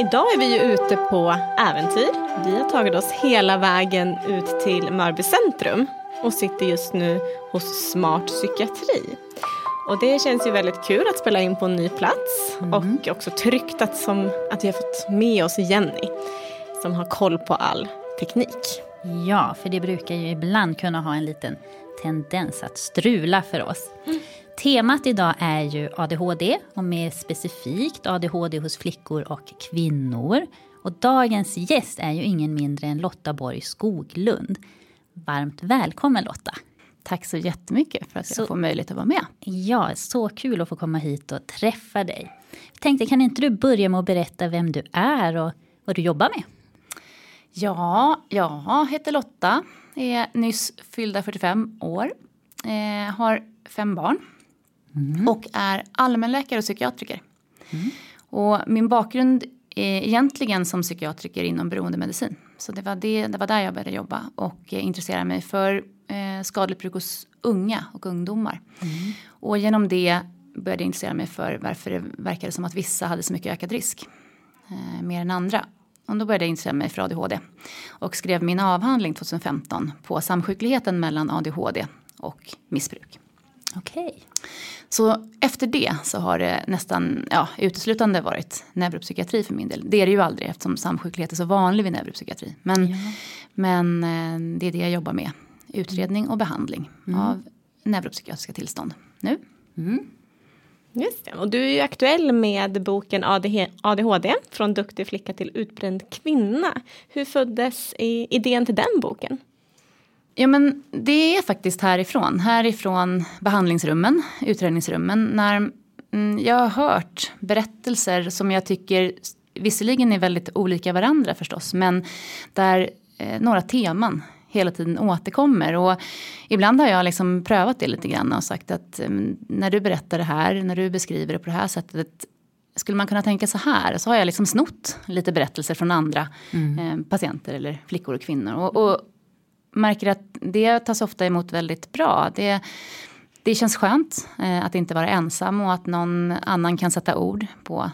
Idag är vi ju ute på äventyr. Vi har tagit oss hela vägen ut till Mörby centrum och sitter just nu hos Smart Psykiatri. Och det känns ju väldigt kul att spela in på en ny plats Mm. och också tryggt att, som, att vi har fått med oss Jenny som har koll på all teknik. Ja, för det brukar ju ibland kunna ha en liten tendens att strula för oss. Temat idag är ju ADHD och mer specifikt ADHD hos flickor och kvinnor. Och dagens gäst är ju ingen mindre än Lotta Borg Skoglund. Varmt välkommen Lotta! Tack så jättemycket för att Så- jag får möjlighet att vara med. Ja, så kul att få komma hit och träffa dig. Jag tänkte, kan inte du börja med att berätta vem du är och vad du jobbar med? Ja, jag heter Lotta, är nyss fyllda 45 år, eh, har fem barn och är allmänläkare och psykiatriker. Och min bakgrund är egentligen som psykiatriker inom beroendemedicin. Så det var, det, det var där jag började jobba och eh, intressera mig för eh, skadligt bruk hos unga och ungdomar. Och genom det började jag intressera mig för varför det verkade som att vissa hade så mycket ökad risk. Eh, mer än andra. Och då började jag intressera mig för ADHD. Och skrev min avhandling 2015 på samsjukligheten mellan ADHD och missbruk. Okej. Så efter det så har det nästan ja, uteslutande varit neuropsykiatri för min del. Det är det ju aldrig eftersom samsjuklighet är så vanlig vid neuropsykiatri. Men, men eh, det är det jag jobbar med. Utredning och behandling av neuropsykiatriska tillstånd nu. Just det. Och du är ju aktuell med boken ADH ADHD, från duktig flicka till utbränd kvinna. Hur föddes idén till den boken? Ja men det är faktiskt härifrån. Härifrån behandlingsrummen, utredningsrummen. När mm, jag har hört berättelser som jag tycker visserligen är väldigt olika varandra förstås. Men där eh, några teman hela tiden återkommer. Och ibland har jag liksom prövat det lite grann och sagt att eh, när du berättar det här, när du beskriver det på det här sättet. Skulle man kunna tänka så här? Så har jag liksom snott lite berättelser från andra eh, patienter eller flickor och kvinnor. Och, och märker att det tas ofta emot väldigt bra. Det, det känns skönt eh, att inte vara ensam och att någon annan kan sätta ord på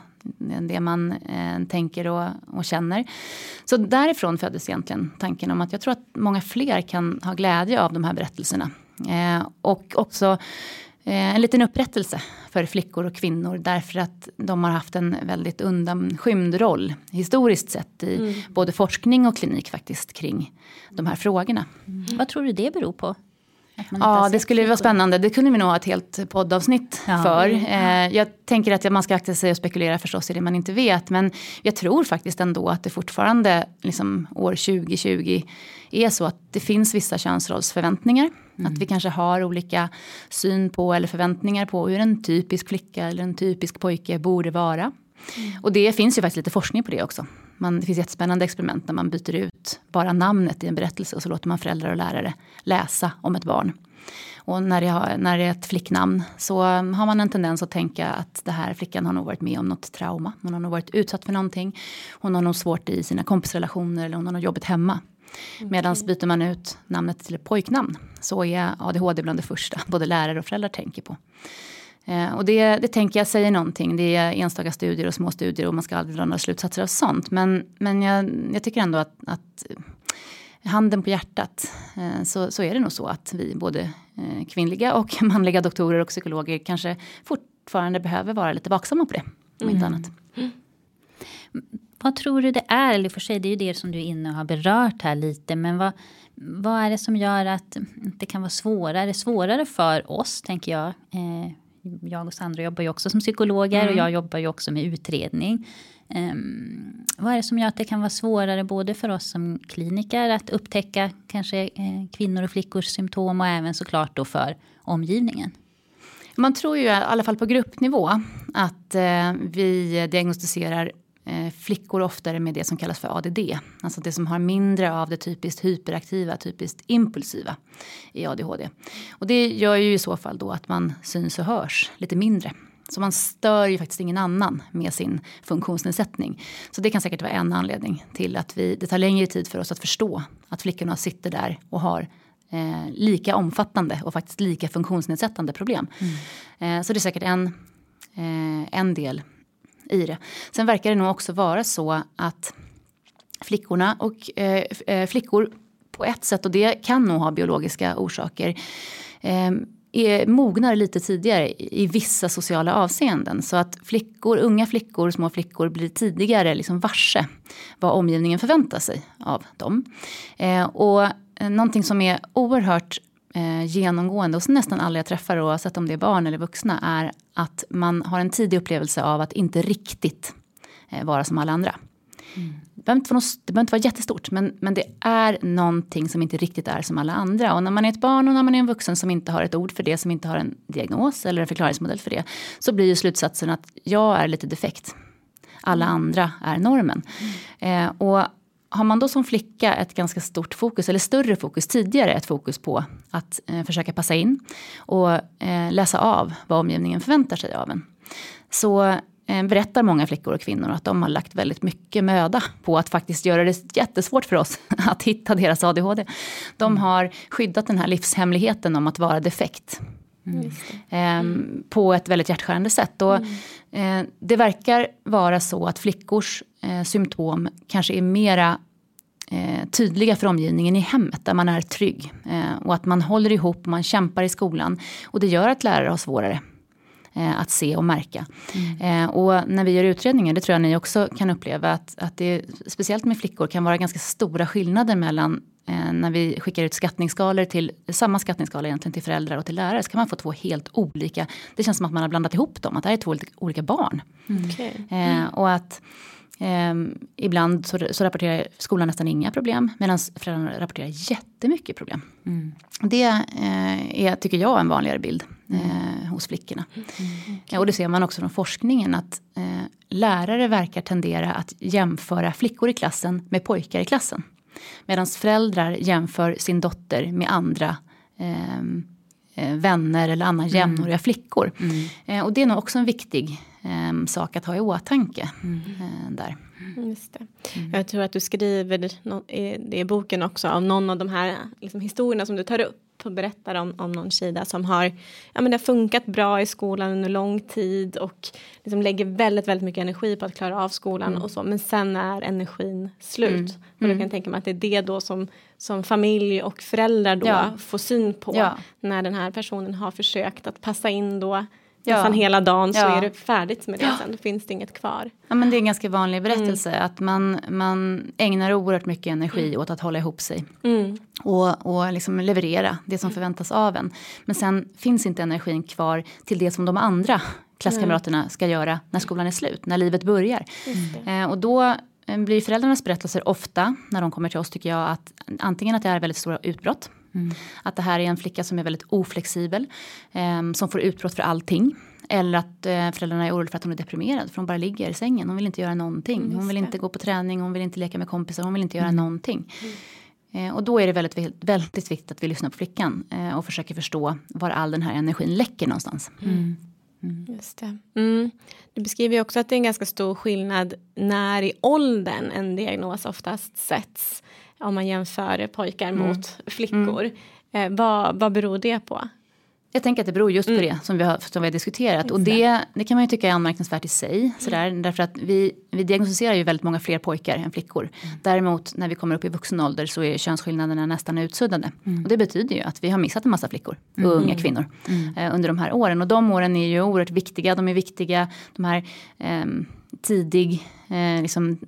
det man eh, tänker och, och känner. Så därifrån föddes egentligen tanken om att jag tror att många fler kan ha glädje av de här berättelserna. Eh, och också en liten upprättelse för flickor och kvinnor därför att de har haft en väldigt undanskymd roll historiskt sett i både forskning och klinik faktiskt kring de här frågorna. Vad tror du det beror på? Ja, det skulle vara spännande. Det kunde vi nog ha ett helt poddavsnitt Ja. för. Eh, jag tänker att man ska akta sig och spekulera förstås i det man inte vet. Men jag tror faktiskt ändå att det fortfarande, liksom år 2020, är så att det finns vissa könsrollsförväntningar. Att vi kanske har olika syn på eller förväntningar på hur en typisk flicka eller en typisk pojke borde vara. Och det finns ju faktiskt lite forskning på det också. Man, det finns jättespännande experiment när man byter ut bara namnet i en berättelse och så låter man föräldrar och lärare läsa om ett barn. Och när det, har, när det är ett flicknamn så har man en tendens att tänka att det här flickan har nog varit med om något trauma. Hon har nog varit utsatt för någonting. Hon har nog svårt i sina kompisrelationer eller hon har nog jobbigt hemma. Okay. Medan byter man ut namnet till ett pojknamn så är ADHD bland det första både lärare och föräldrar tänker på. Eh, och det, det tänker jag säger någonting. Det är enstaka studier och små studier och man ska aldrig dra några slutsatser av sånt. Men, men jag, jag tycker ändå att, att handen på hjärtat eh, så, så är det nog så att vi både eh, kvinnliga och manliga doktorer och psykologer kanske fortfarande behöver vara lite vaksamma på det. Om inte mm. annat. Mm. Vad tror du det är? Eller för sig, det är ju det som du är inne och har berört här lite. Men vad, vad är det som gör att det kan vara svårare? Svårare för oss, tänker jag. Eh, jag och Sandra jobbar ju också som psykologer mm. och jag jobbar ju också med utredning. Um, vad är det som gör att det kan vara svårare både för oss som kliniker att upptäcka kanske eh, kvinnor och flickors symptom och även såklart då för omgivningen? Man tror ju i alla fall på gruppnivå att eh, vi diagnostiserar flickor oftare med det som kallas för ADD. Alltså det som har mindre av det typiskt hyperaktiva, typiskt impulsiva i ADHD. Och det gör ju i så fall då att man syns och hörs lite mindre. Så man stör ju faktiskt ingen annan med sin funktionsnedsättning. Så det kan säkert vara en anledning till att vi, det tar längre tid för oss att förstå att flickorna sitter där och har eh, lika omfattande och faktiskt lika funktionsnedsättande problem. Mm. Eh, så det är säkert en, eh, en del i det. Sen verkar det nog också vara så att flickorna och eh, eh flickor på ett sätt, och det kan nog ha biologiska orsaker, eh, är, mognar lite tidigare i vissa sociala avseenden. Så att flickor, unga flickor, små flickor blir tidigare liksom varse vad omgivningen förväntar sig av dem. Eh, och eh, någonting som är oerhört eh, genomgående hos nästan alla jag träffar oavsett om det är barn eller vuxna är att man har en tidig upplevelse av att inte riktigt eh, vara som alla andra. Mm. Det, behöver inte vara något, det behöver inte vara jättestort men, men det är någonting som inte riktigt är som alla andra. Och när man är ett barn och när man är en vuxen som inte har ett ord för det, som inte har en diagnos eller en förklaringsmodell för det. Så blir ju slutsatsen att jag är lite defekt. Alla mm. andra är normen. Mm. Eh, och har man då som flicka ett ganska stort fokus, eller större fokus tidigare, ett fokus på att eh, försöka passa in och eh, läsa av vad omgivningen förväntar sig av en. Så eh, berättar många flickor och kvinnor att de har lagt väldigt mycket möda på att faktiskt göra det jättesvårt för oss att hitta deras ADHD. De mm. har skyddat den här livshemligheten om att vara defekt. Mm. Mm. På ett väldigt hjärtskärande sätt. Och, mm. eh, det verkar vara så att flickors eh, symptom kanske är mera eh, tydliga för omgivningen i hemmet där man är trygg. Eh, och att man håller ihop, man kämpar i skolan. Och det gör att lärare har svårare att se och märka. Mm. Och när vi gör utredningar, det tror jag ni också kan uppleva, att, att det speciellt med flickor kan vara ganska stora skillnader mellan när vi skickar ut skattningsskalor till samma skattningsskala egentligen till föräldrar och till lärare så kan man få två helt olika, det känns som att man har blandat ihop dem, att det här är två olika barn. Mm. Okay. Mm. och att Um, ibland så, så, rapporterar skolan nästan inga problem medan föräldrarna rapporterar jättemycket problem. Mm. Det uh, är, tycker jag, en vanligare bild uh, hos flickorna. Mm. Okay. och det ser man också från forskningen att uh, lärare verkar tendera att jämföra flickor i klassen med pojkar i klassen. Medan föräldrar jämför sin dotter med andra um, vänner eller andra mm. jämnåriga mm. flickor. Mm. och det är nog också en viktig eh, sak att ha i åtanke. Mm. Eh, där. Just det. Mm. Jag tror att du skriver det i boken också om någon av de här liksom, historierna som du tar upp och berättar om, om någon tjej där som har, ja, men det har funkat bra i skolan under lång tid och liksom lägger väldigt, väldigt mycket energi på att klara av skolan mm. och så men sen är energin slut. Mm. Och jag kan mm. tänka mig att det är det då som, som familj och föräldrar då ja. får syn på ja. när den här personen har försökt att passa in då ja. nästan hela dagen så ja. är det färdigt med det sen. Då finns det inget kvar. Ja men det är en ganska vanlig berättelse mm. att man, man ägnar oerhört mycket energi mm. åt att hålla ihop sig. Mm. Och, och liksom leverera det som förväntas av en. Men sen finns inte energin kvar till det som de andra klasskamraterna ska göra när skolan är slut, när livet börjar. Eh, och då eh, blir föräldrarnas berättelser ofta, när de kommer till oss tycker jag, att antingen att det är väldigt stora utbrott Mm. Att det här är en flicka som är väldigt oflexibel. Eh, som får utbrott för allting. Eller att eh, föräldrarna är oroliga för att hon är deprimerad. För hon bara ligger i sängen. Hon vill inte göra någonting. Mm, hon vill inte gå på träning. Hon vill inte leka med kompisar. Hon vill inte göra mm. någonting. Eh, och då är det väldigt, väldigt viktigt att vi lyssnar på flickan eh, och försöker förstå var all den här energin läcker någonstans. Mm. Mm. Just det. Mm. Du beskriver också att det är en ganska stor skillnad när i åldern en diagnos oftast sätts om man jämför pojkar mm. mot flickor. Mm. Eh, vad, vad beror det på? Jag tänker att det beror just på mm. det som vi har, som vi har diskuterat. Och det, det kan man ju tycka är anmärkningsvärt i sig. Sådär, mm. Därför att vi, vi diagnostiserar ju väldigt många fler pojkar än flickor. Däremot när vi kommer upp i vuxen ålder så är könsskillnaderna nästan utsuddade. Mm. Och det betyder ju att vi har missat en massa flickor och mm. unga kvinnor mm. eh, under de här åren. Och de åren är ju oerhört viktiga. De är viktiga, de här eh, tidig, eh, liksom,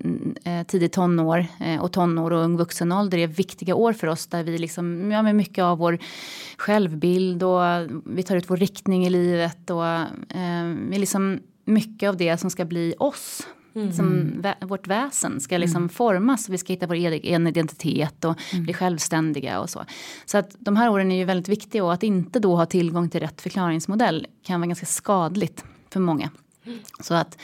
eh, tidig tonår eh, och tonår och ung vuxen ålder är viktiga år för oss där vi liksom, ja, med mycket av vår självbild och vi tar ut vår riktning i livet och eh, liksom mycket av det som ska bli oss. Mm. Som vä vårt väsen ska liksom mm. formas. Vi ska hitta vår egen identitet och mm. bli självständiga och så. Så att de här åren är ju väldigt viktiga och att inte då ha tillgång till rätt förklaringsmodell kan vara ganska skadligt för många. Mm. Så att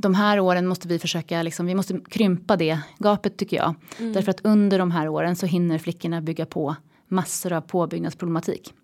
de här åren måste vi försöka, liksom, vi måste krympa det gapet tycker jag. Mm. Därför att under de här åren så hinner flickorna bygga på massor av påbyggnadsproblematik.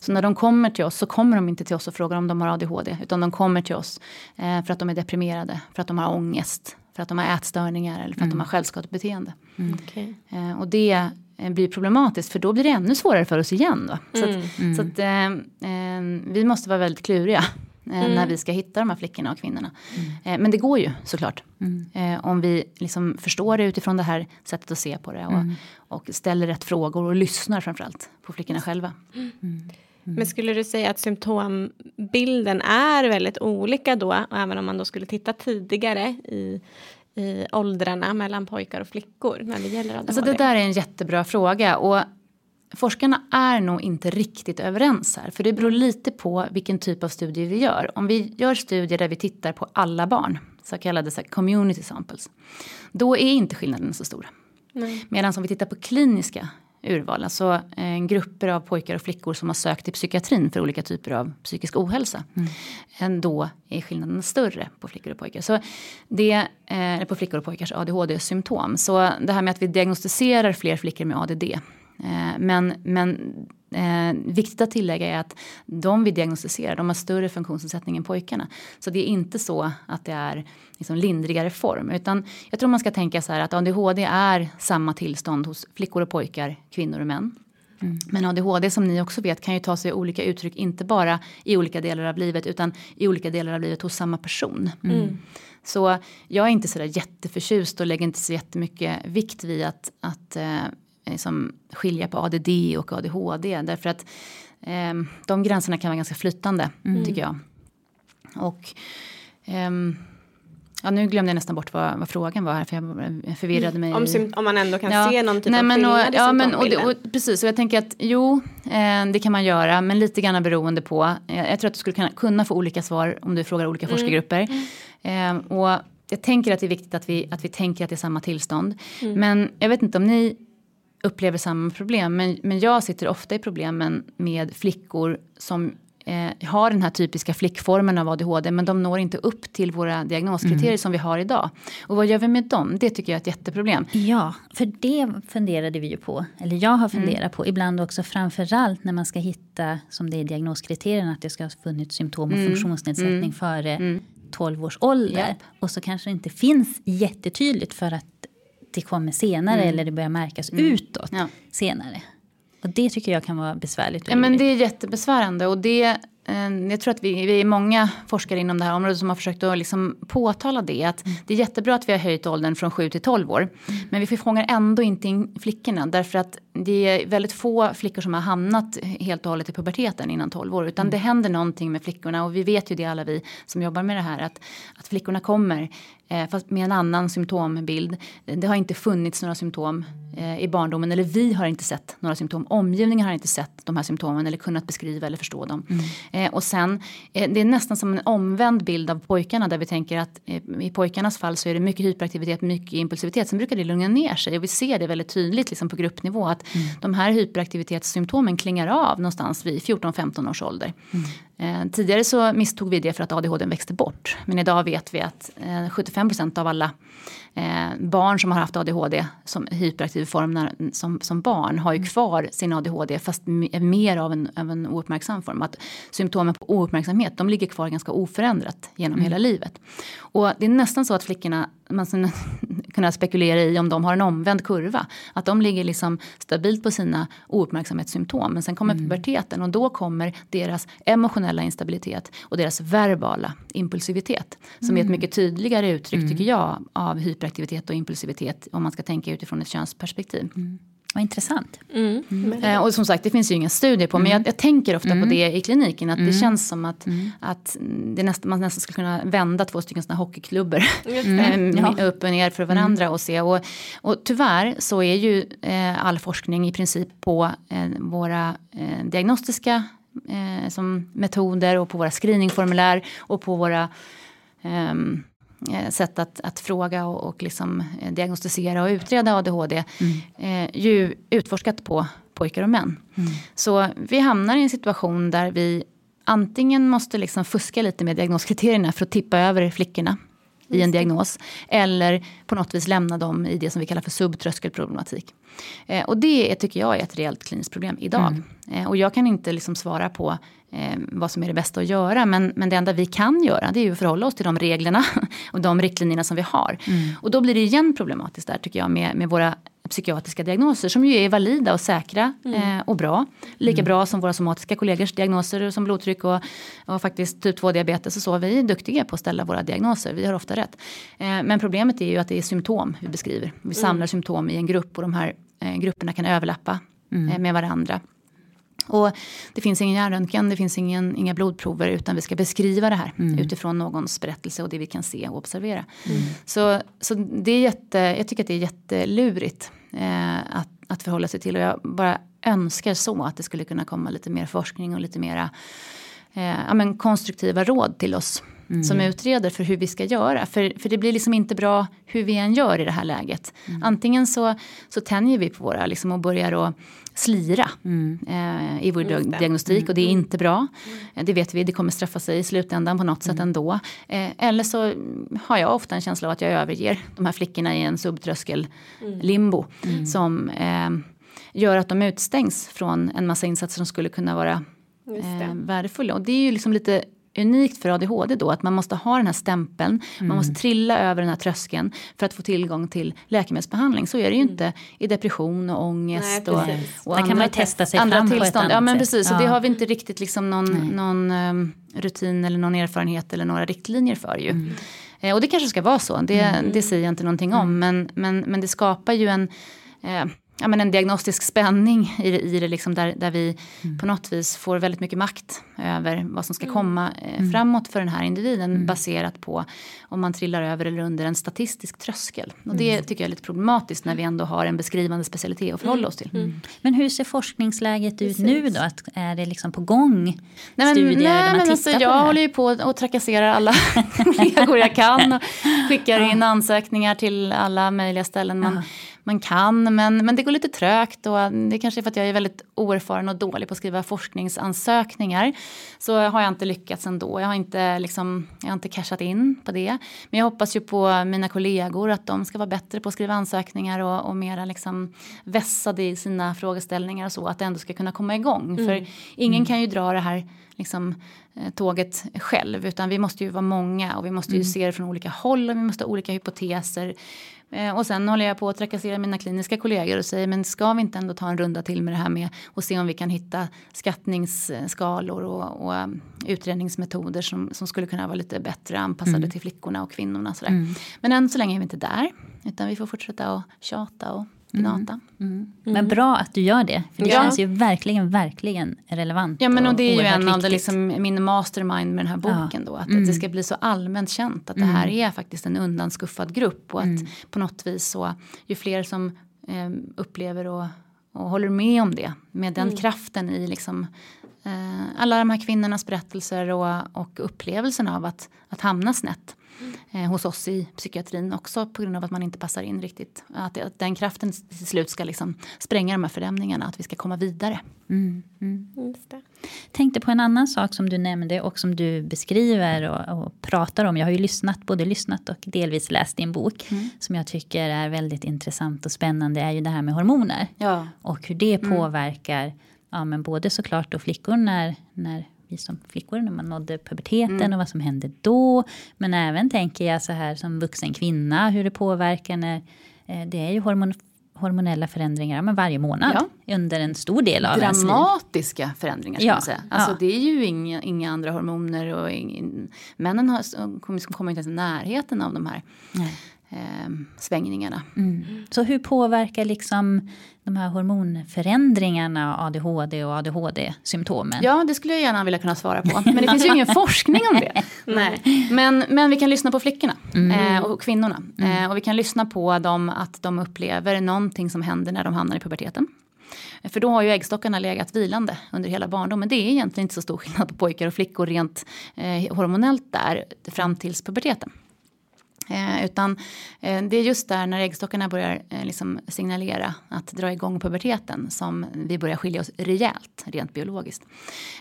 Så när de kommer till oss så kommer de inte till oss och frågar om de har ADHD. Utan de kommer till oss eh, för att de är deprimerade, för att de har ångest, för att de har ätstörningar eller för mm. att de har självskadebeteende. Mm. Okay. Eh, och det eh, blir problematiskt för då blir det ännu svårare för oss igen. Då. Så, mm. att, så att, eh, eh, vi måste vara väldigt kluriga mm. när vi ska hitta de här flickorna och kvinnorna. Mm. Eh, men det går ju såklart. Mm. Eh, om vi liksom förstår det utifrån det här sättet att se på det. Och, mm. och ställer rätt frågor och lyssnar framförallt på flickorna själva. Mm. Mm. Men skulle du säga att symptombilden är väldigt olika då? Även om man då skulle titta tidigare i, i åldrarna mellan pojkar och flickor när det gäller ADHD? Alltså det där är en jättebra fråga. Och forskarna är nog inte riktigt överens här. För det beror lite på vilken typ av studier vi gör. Om vi gör studier där vi tittar på alla barn, så kallade så community samples. Då är inte skillnaden så stor. Medan om vi tittar på kliniska urval, alltså eh, grupper av pojkar och flickor som har sökt till psykiatrin för olika typer av psykisk ohälsa. Mm. Då är skillnaden större på flickor och pojkar. Så det, eh, på flickor och pojkars ADHD-symptom. Så det här med att vi diagnostiserar fler flickor med ADD Eh, men, men eh, viktigt att tillägga är att de vi diagnostiserar de har större funktionsnedsättning än pojkarna. Så det är inte så att det är liksom lindrigare form. Utan jag tror man ska tänka så här att ADHD är samma tillstånd hos flickor och pojkar, kvinnor och män. Mm. Men ADHD som ni också vet kan ju ta sig olika uttryck, inte bara i olika delar av livet utan i olika delar av livet hos samma person. Mm. Så jag är inte sådär jätteförtjust och lägger inte så jättemycket vikt vid att, att eh, liksom skilja på ADD och ADHD. Därför att eh, de gränserna kan vara ganska flytande mm. tycker jag. Och eh, Ja, nu glömde jag nästan bort vad, vad frågan var här för jag förvirrade mig. Om, om man ändå kan ja, se någon typ nej, av skillnad och, ja, men, och, och, Precis, och jag tänker att jo, eh, det kan man göra, men lite grann beroende på. Eh, jag tror att du skulle kunna, kunna få olika svar om du frågar olika mm. forskargrupper. Mm. Eh, och jag tänker att det är viktigt att vi, att vi tänker att det är samma tillstånd. Mm. Men jag vet inte om ni upplever samma problem. Men, men jag sitter ofta i problemen med flickor som eh, har den här typiska flickformen av ADHD men de når inte upp till våra diagnoskriterier mm. som vi har idag. Och vad gör vi med dem? Det tycker jag är ett jätteproblem. Ja, för det funderade vi ju på, eller jag har funderat mm. på, ibland också framförallt när man ska hitta, som det är diagnoskriterierna, att det ska ha funnits symptom och mm. funktionsnedsättning mm. före 12 mm. års ålder. Yep. Och så kanske det inte finns jättetydligt för att det kommer senare mm. eller det börjar märkas mm. utåt ja. senare. Och det tycker jag kan vara besvärligt. Ja, men det är jättebesvärande och det Eh, jag tror att vi, vi är många forskare inom det här området som har försökt att liksom påtala det. Att mm. Det är jättebra att vi har höjt åldern från 7 till 12 år. Mm. Men vi fångar ändå inte in flickorna. Därför att det är väldigt få flickor som har hamnat helt och hållet i puberteten innan 12 år. Utan mm. det händer någonting med flickorna. Och vi vet ju det alla vi som jobbar med det här. Att, att flickorna kommer fast med en annan symptombild. Det har inte funnits några symptom eh, i barndomen. Eller vi har inte sett några symptom. Omgivningen har inte sett de här symptomen eller kunnat beskriva eller förstå dem. Mm. Eh, och sen, eh, det är nästan som en omvänd bild av pojkarna där vi tänker att eh, i pojkarnas fall så är det mycket hyperaktivitet, mycket impulsivitet. Sen brukar det lugna ner sig och vi ser det väldigt tydligt liksom på gruppnivå att mm. de här hyperaktivitetssymptomen klingar av någonstans vid 14-15 års ålder. Eh, tidigare så misstog vi det för att ADHD växte bort. Men idag vet vi att eh, 75% av alla eh, barn som har haft ADHD som hyperaktiv form när, som, som barn har ju mm. kvar sin ADHD fast mer av en, av en ouppmärksam form. Att symptomen på ouppmärksamhet de ligger kvar ganska oförändrat genom mm. hela livet. Och det är nästan så att flickorna, man kunna spekulera i om de har en omvänd kurva. Att de ligger liksom stabilt på sina ouppmärksamhetssymptom. Men sen kommer mm. puberteten och då kommer deras emotionella instabilitet och deras verbala impulsivitet. Som mm. är ett mm. mycket tydligare uttryck mm. tycker jag av hyperaktivitet och impulsivitet om man ska tänka utifrån ett könsperspektiv. Mm. Vad intressant. Mm. Mm. Eh, och som sagt det finns ju inga studier på mm. men jag, jag, tänker ofta på mm. det i kliniken. Att det mm. känns som att, mm. att det nästa, man nästan skulle kunna vända två stycken såna hockeyklubbor ja. upp och ner för varandra och se. Och, och tyvärr så är ju eh, all forskning i princip på eh, våra eh, diagnostiska eh, som metoder och på våra screeningformulär och på våra um, sätt att, att fråga och, och liksom eh, diagnostisera och utreda ADHD mm. eh, ju utforskat på pojkar och män. Mm. Så vi hamnar i en situation där vi antingen måste liksom fuska lite med diagnoskriterierna för att tippa över flickorna i en diagnos. Eller på något vis lämna dem i det som vi kallar för subtröskelproblematik. Eh, och det tycker jag är ett reellt kliniskt problem idag. Mm. Eh, och jag kan inte liksom svara på eh, vad som är det bästa att göra. Men, men det enda vi kan göra det är att förhålla oss till de reglerna och de riktlinjerna som vi har. Mm. Och då blir det igen problematiskt där tycker jag med, med våra psykiatriska diagnoser som ju är valida och säkra mm. eh, och bra. Lika mm. bra som våra somatiska kollegors diagnoser som blodtryck och, och faktiskt typ 2 diabetes och så. Vi är duktiga på att ställa våra diagnoser, vi har ofta rätt. Eh, men problemet är ju att det är symptom vi beskriver. Vi mm. samlar symptom i en grupp och de här eh, grupperna kan överlappa mm. eh, med varandra. Och det finns ingen hjärnröntgen, det finns ingen, inga blodprover utan vi ska beskriva det här mm. utifrån någons berättelse och det vi kan se och observera. Mm. Så, så det är jätte, jag tycker att det är jättelurigt eh, att, att förhålla sig till och jag bara önskar så att det skulle kunna komma lite mer forskning och lite mera eh, ja, men konstruktiva råd till oss mm. som utreder för hur vi ska göra. För, för det blir liksom inte bra hur vi än gör i det här läget. Mm. Antingen så, så tänjer vi på våra liksom, och börjar att slira mm. eh, i vår diagnostik och det är mm. inte bra. Mm. Det vet vi, det kommer straffa sig i slutändan på något sätt mm. ändå. Eh, eller så har jag ofta en känsla av att jag överger de här flickorna i en subtröskel limbo. Som eh, gör att de utstängs från en massa insatser som skulle kunna vara eh, värdefulla. Och det är ju liksom lite unikt för ADHD då att man måste ha den här stämpeln. Mm. Man måste trilla över den här tröskeln för att få tillgång till läkemedelsbehandling. Så är det ju mm. inte i depression och ångest. Nej, och, och Där kan man ju testa sig andra fram tillstånd. Ja men precis, ja. det har vi inte riktigt liksom någon, någon um, rutin eller någon erfarenhet eller några riktlinjer för ju. Mm. Eh, och det kanske ska vara så, det, mm. det säger jag inte någonting om. Mm. Men, men, men det skapar ju en eh, ja, men en diagnostisk spänning i det, i det liksom där, där vi mm. på något vis får väldigt mycket makt över vad som ska mm. komma eh, mm. framåt för den här individen mm. baserat på om man trillar över eller under en statistisk tröskel. Och det mm. tycker jag är lite problematiskt när vi ändå har en beskrivande specialitet att förhålla oss till. Mm. Men hur ser forskningsläget ut Precis. nu då? Att är det liksom på gång nej, men, studier nej, där man men alltså, Jag håller ju på och trakasserar alla kollegor jag kan och skickar in ansökningar till alla möjliga ställen man man kan. Men, men det går lite trögt och det kanske är för att jag är väldigt oerfaren och dålig på att skriva forskningsansökningar. Så har jag inte lyckats ändå. Jag har inte, liksom, jag har inte cashat in på det. Men jag hoppas ju på mina kollegor att de ska vara bättre på att skriva ansökningar och, och mera liksom vässade i sina frågeställningar och så. Att det ändå ska kunna komma igång. Mm. För ingen mm. kan ju dra det här liksom, eh, tåget själv utan vi måste ju vara många och vi måste ju mm. se det från olika håll och vi måste ha olika hypoteser. Eh, och sen håller jag på att trakassera mina kliniska kollegor och säger men ska vi inte ändå ta en runda till med det här med och se om vi kan hitta skattningsskalor och, och um, utredningsmetoder som, som skulle kunna vara lite bättre anpassade mm. till flickorna och kvinnorna. Sådär. Mm. Men än så länge är vi inte där utan vi får fortsätta att tjata och Mm. Mm. Men bra att du gör det. För det ja. känns ju verkligen, verkligen relevant. Ja men och, och det är ju en av det, liksom, min mastermind med den här boken ja. då. Att, mm. att, det ska bli så allmänt känt att det här mm. är faktiskt en undanskuffad grupp. Och att mm. på något vis så, ju fler som eh, upplever och, och håller med om det. Med den mm. kraften i liksom alla de här kvinnornas berättelser och, och upplevelsen av att, att hamna snett eh, hos oss i psykiatrin också på grund av att man inte passar in riktigt. Att, att den kraften till slut ska liksom spränga de här fördämningarna, att vi ska komma vidare. Mm, mm. Tänkte på en annan sak som du nämnde och som du beskriver och, och pratar om. Jag har ju lyssnat, både lyssnat och delvis läst din bok. Mm. Som jag tycker är väldigt intressant och spännande är ju det här med hormoner. Ja. Och hur det mm. påverkar ja, men både såklart då flickor när, när vi som flickor när man nådde puberteten mm. och vad som hände då. Men även tänker jag så här som vuxen kvinna hur det påverkar när eh, det är ju hormon, hormonella förändringar men varje månad ja. under en stor del av ens liv. Dramatiska förändringar ska ja. man säga. Alltså ja. det är ju inga, inga andra hormoner och ingen, männen har, kommer, kommer inte ens i närheten av de här. Nej eh, svängningarna. Mm. Så hur påverkar liksom de här hormonförändringarna ADHD och ADHD-symptomen? Ja, det skulle jag gärna vilja kunna svara på. Men det finns ju ingen forskning om det. Nej. Men, men vi kan lyssna på flickorna mm. eh, och kvinnorna. Mm. Eh, och vi kan lyssna på dem att de upplever någonting som händer när de hamnar i puberteten. För då har ju äggstockarna legat vilande under hela barndomen. Det är egentligen inte så stor skillnad på pojkar och flickor rent eh, hormonellt där fram tills puberteten. Eh, utan eh, det är just där när äggstockarna börjar eh, liksom signalera att dra igång puberteten som vi börjar skilja oss rejält rent biologiskt.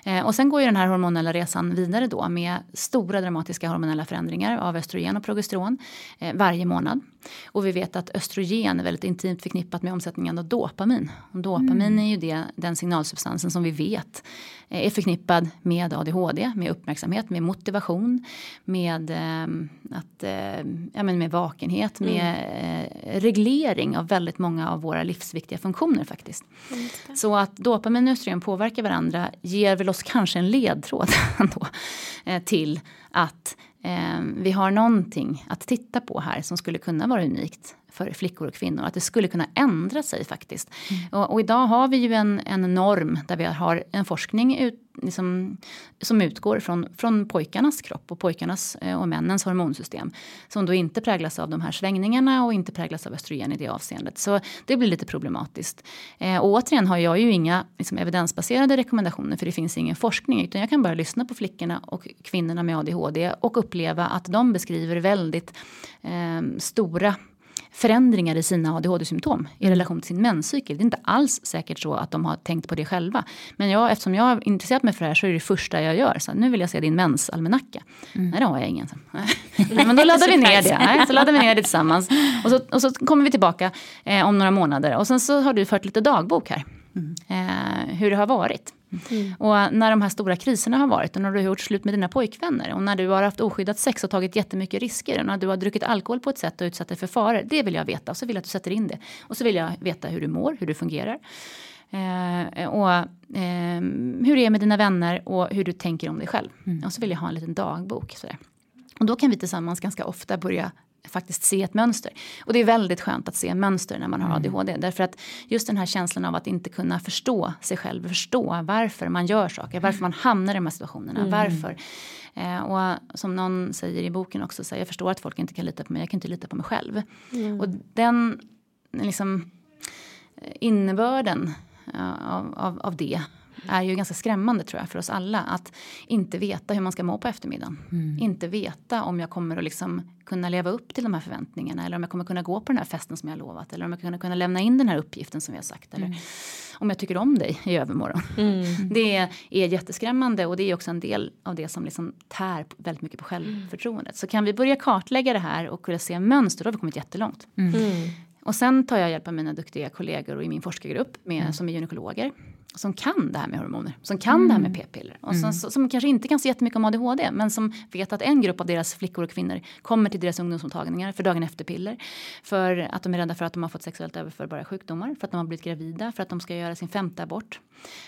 Eh, och sen går ju den här hormonella resan vidare då med stora dramatiska hormonella förändringar av östrogen och progesteron eh, varje månad. Och vi vet att östrogen är väldigt intimt förknippat med omsättningen av dopamin. Och dopamin mm. är ju det, den signalsubstansen som vi vet är förknippad med ADHD, med uppmärksamhet, med motivation, med, eh, att, eh, ja, men med vakenhet, mm. med eh, reglering av väldigt många av våra livsviktiga funktioner faktiskt. Mm. Så att dopamin och östrogen påverkar varandra ger väl oss kanske en ledtråd ändå, eh, till att eh, vi har någonting att titta på här som skulle kunna vara unikt för flickor och kvinnor. Att det skulle kunna ändra sig faktiskt. Mm. Och, och, idag har vi ju en, en norm där vi har en forskning ut, liksom, som utgår från, från pojkarnas kropp och pojkarnas eh, och männens hormonsystem. Som då inte präglas av de här svängningarna och inte präglas av östrogen i det avseendet. Så det blir lite problematiskt. Eh, och återigen har jag ju inga liksom, evidensbaserade rekommendationer för det finns ingen forskning. Utan jag kan bara lyssna på flickorna och kvinnorna med ADHD och uppleva att de beskriver väldigt eh, stora förändringar i sina ADHD-symptom i relation till sin menscykel. Det är inte alls säkert så att de har tänkt på det själva. Men jag, eftersom jag har intresserat mig för det här så är det det första jag gör. Så nu vill jag se din mensalmanacka. Mm. Nej, det har jag ingen. Men då laddar vi ner det. Nej, så laddar vi ner det tillsammans. Och så, och så kommer vi tillbaka eh, om några månader. Och sen så har du fört lite dagbok här. Mm. Eh, hur det har varit. Mm. Och när de här stora kriserna har varit och när du har gjort slut med dina pojkvänner och när du har haft oskyddat sex och tagit jättemycket risker och när du har druckit alkohol på ett sätt och utsatt dig för faror. Det vill jag veta och så vill jag att du sätter in det. Och så vill jag veta hur du mår, hur du fungerar. Eh, och eh, hur det är med dina vänner och hur du tänker om dig själv. Mm. Och så vill jag ha en liten dagbok. Sådär. Och då kan vi tillsammans ganska ofta börja faktiskt se ett mönster. Och det är väldigt skönt att se mönster när man har ADHD. Mm. Därför att just den här känslan av att inte kunna förstå sig själv, förstå varför man gör saker, varför man hamnar i de här situationerna, mm. varför. Eh, och som någon säger i boken också, så här, jag förstår att folk inte kan lita på mig, jag kan inte lita på mig själv. Mm. Och den liksom, innebörden av, av, av det är ju ganska skrämmande tror jag för oss alla. Att inte veta hur man ska må på eftermiddagen. Mm. Inte veta om jag kommer att liksom kunna leva upp till de här förväntningarna. Eller om jag kommer kunna gå på den här festen som jag lovat. Eller om jag kommer kunna lämna in den här uppgiften som vi har sagt. Eller mm. om jag tycker om dig i övermorgon. Mm. Det är jätteskrämmande och det är också en del av det som liksom tär väldigt mycket på självförtroendet. Så kan vi börja kartlägga det här och kunna se mönster då har vi kommit jättelångt. Mm. Mm. Och sen tar jag hjälp av mina duktiga kollegor och i min forskargrupp med, mm. som är gynekologer som kan det här med hormoner, som kan mm. det här med mm. p-piller. Och som, mm. som kanske inte kan så jättemycket om ADHD men som vet att en grupp av deras flickor och kvinnor kommer till deras ungdomsmottagningar för dagen efter piller. För att de är rädda för att de har fått sexuellt överförbara sjukdomar, för att de har blivit gravida, för att de ska göra sin femte abort.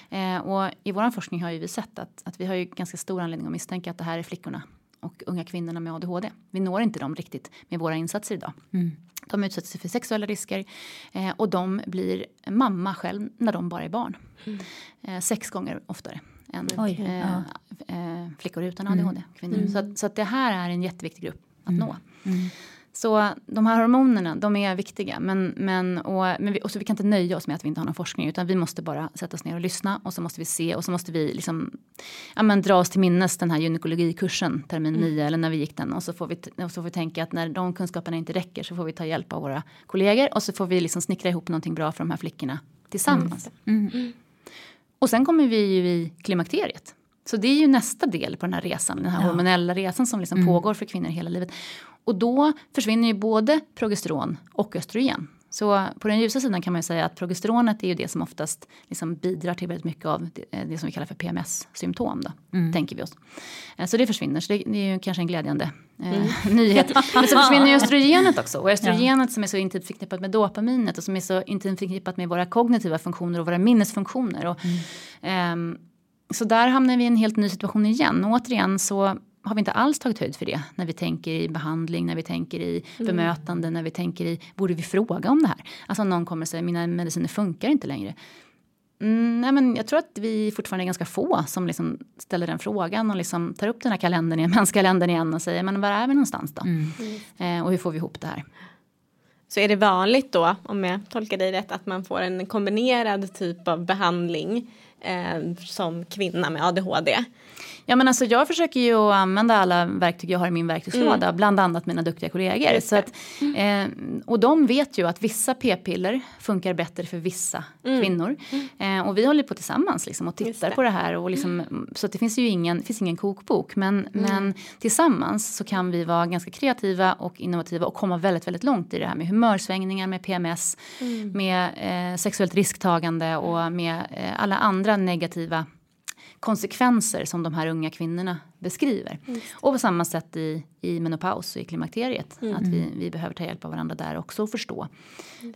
Eh, och i vår forskning har ju vi sett att, att vi har ju ganska stor anledning att misstänka att det här är flickorna och unga kvinnorna med ADHD. Vi når inte dem riktigt med våra insatser idag. Mm. De utsätter sig för sexuella risker eh, och de blir mamma själv när de bara är barn. Mm. Eh, sex gånger oftare än Oj, eh, ja. Eh, flickor utan ADHD. Mm. Kvinnor. Mm. Så, så att det här är en jätteviktig grupp att mm. nå. Mm. Så de här hormonerna, de är viktiga. Men, men, och, men vi, och så vi kan inte nöja oss med att vi inte har någon forskning. Utan vi måste bara sätta oss ner och lyssna. Och så måste vi se och så måste vi liksom, ja, men, dra oss till minnes den här gynekologikursen termin mm. 9 eller när vi gick den. Och så, får vi, och så får vi tänka att när de kunskaperna inte räcker så får vi ta hjälp av våra kollegor. Och så får vi liksom snickra ihop någonting bra för de här flickorna tillsammans. Mm. Mm. Och sen kommer vi ju i klimakteriet. Så det är ju nästa del på den här resan, den här ja. hormonella resan som liksom mm. pågår för kvinnor hela livet. Och då försvinner ju både progesteron och östrogen. Så på den ljusa sidan kan man säga att progesteronet är ju det som oftast liksom bidrar till väldigt mycket av det, eh, det som vi kallar för PMS-symptom. Då, mm. tänker vi oss. Eh, så det försvinner, så det, det är ju kanske en glädjande eh, mm. nyhet. Men så försvinner ju östrogenet också. Och östrogenet ja. som är så intimt förknippat med dopaminet och som är så intimt förknippat med våra kognitiva funktioner och våra minnesfunktioner. Och, mm. eh, så där hamnar vi i en helt ny situation igen. Och återigen så har vi inte alls tagit höjd för det när vi tänker i behandling, när vi tänker i mm. bemötande, när vi tänker i borde vi fråga om det här? Alltså någon kommer och säger mina mediciner funkar inte längre. Mm, nej men jag tror att vi fortfarande är ganska få som liksom ställer den frågan och liksom tar upp den här kalendern igen, menskalendern igen och säger men var är vi någonstans då? Mm. Eh, och hur får vi ihop det här? Så är det vanligt då, om jag tolkar dig rätt, att man får en kombinerad typ av behandling eh, som kvinna med ADHD? Ja, men alltså, jag försöker ju använda alla verktyg jag har i min verktygslåda, mm. bland annat mina duktiga kollegor. Så att, eh, och de vet ju att vissa p-piller funkar bättre för vissa mm. kvinnor. Mm. Eh, och vi håller på tillsammans liksom, och tittar det. på det här. Och liksom, mm. Så det finns ju ingen, finns ingen kokbok. Men, mm. men tillsammans så kan vi vara ganska kreativa och innovativa och komma väldigt, väldigt långt i det här med humörsvängningar, med PMS, mm. med eh, sexuellt risktagande och med eh, alla andra negativa konsekvenser som de här unga kvinnorna beskriver. Mm. Och på samma sätt i, i menopaus och i klimakteriet. Mm. Att vi, vi behöver ta hjälp av varandra där också och förstå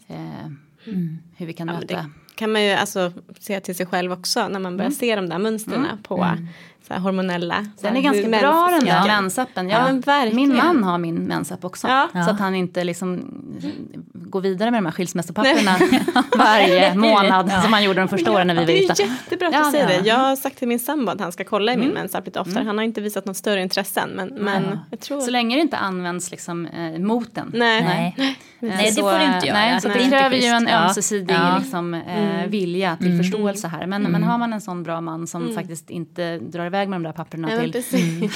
eh, mm. hur vi kan ja, möta. Det kan man ju alltså se till sig själv också när man börjar mm. se de där mönstren mm. på mm så här hormonella. Den är ganska bra den där mensappen. Ja, ja min man har min mensapp också. Ja. Så att han inte liksom går vidare med de här skilsmässopapperna varje månad som han gjorde de första åren när vi var gifta. Det är jättebra att du säger det. Jag har sagt till min sambo att han ska kolla i min mm. mensapp lite oftare. Mm. Han har inte visat något större intresse än. Men, men jag tror... Så länge det inte används liksom, eh, mot den. Nej, nej. nej. nej det får du inte göra. Nej, så nej. det kräver ju en ömsesidig liksom, eh, mm. vilja till förståelse här. Men, men har man en sån bra man som faktiskt inte drar iväg iväg med de där papperna ja, till. Mm.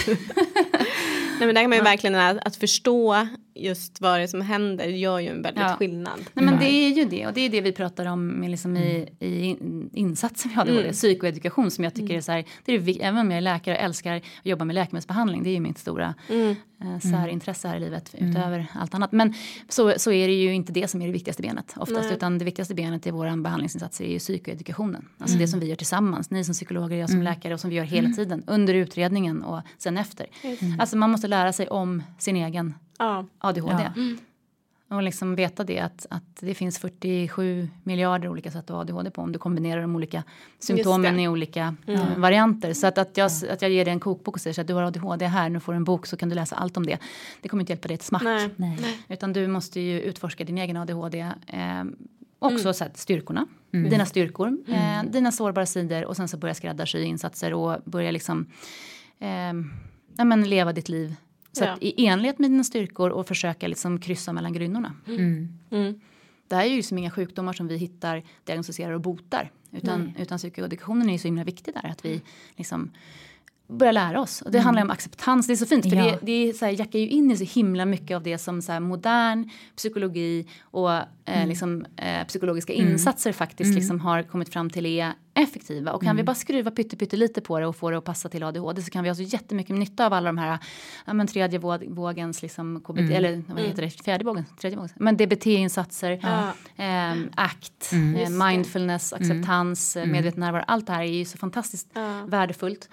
Nej, men där kan man ju verkligen att, att förstå just vad det är som händer gör ju en väldigt ja. skillnad. Nej, men det är ju det och det är det vi pratar om med liksom i, i insatser vi hade mm. psykoedukation som jag tycker mm. är så här, det är, även om jag är läkare och älskar att jobba med läkemedelsbehandling, det är ju mitt stora mm. eh, särintresse här i livet mm. utöver allt annat. Men så, så är det ju inte det som är det viktigaste benet oftast Nej. utan det viktigaste benet i våra behandlingsinsatser är ju psykoedukationen. Alltså det mm. som vi gör tillsammans, ni som psykologer, jag som mm. läkare och som vi gör hela tiden under utredningen och sen efter. Alltså man måste lära sig om sin egen ja. ADHD. Ja. Mm. Och liksom veta det att, att det finns 47 miljarder olika sätt att ha ADHD på om du kombinerar de olika symptomen i olika mm. uh, varianter. Så att, att, jag, att jag ger dig en kokbok och säger att du har ADHD här, nu får du en bok så kan du läsa allt om det. Det kommer inte hjälpa dig ett smack. Nej. Nej. Utan du måste ju utforska din egen ADHD. Eh, också mm. så här, styrkorna, mm. dina styrkor, mm. eh, dina sårbara sidor och sen så börja skräddarsy insatser och börja liksom eh, ja, men leva ditt liv så ja. i enlighet med dina styrkor och försöka liksom kryssa mellan grynnorna. Mm. Mm. Det här är ju liksom inga sjukdomar som vi hittar, diagnostiserar och botar. Utan, utan psykoedikationen är ju så himla viktig där. Att vi liksom börja lära oss. Och det mm. handlar om acceptans. Det är så fint för ja. det, det är så här, jackar ju in i så himla mycket av det som så här, modern psykologi och eh, mm. liksom, eh, psykologiska mm. insatser faktiskt mm. liksom, har kommit fram till är effektiva. Och kan vi mm. bara skruva pytte, pytte lite på det och få det att passa till ADHD så kan vi ha så jättemycket nytta av alla de här ja, men, tredje vågens liksom, KBT, eller vad heter det, fjärde vågen, tredje vågen, men DBT-insatser, eh, ACT, eh, mindfulness, acceptans, mm. medveten närvaro, allt det här är ju så fantastiskt värdefullt.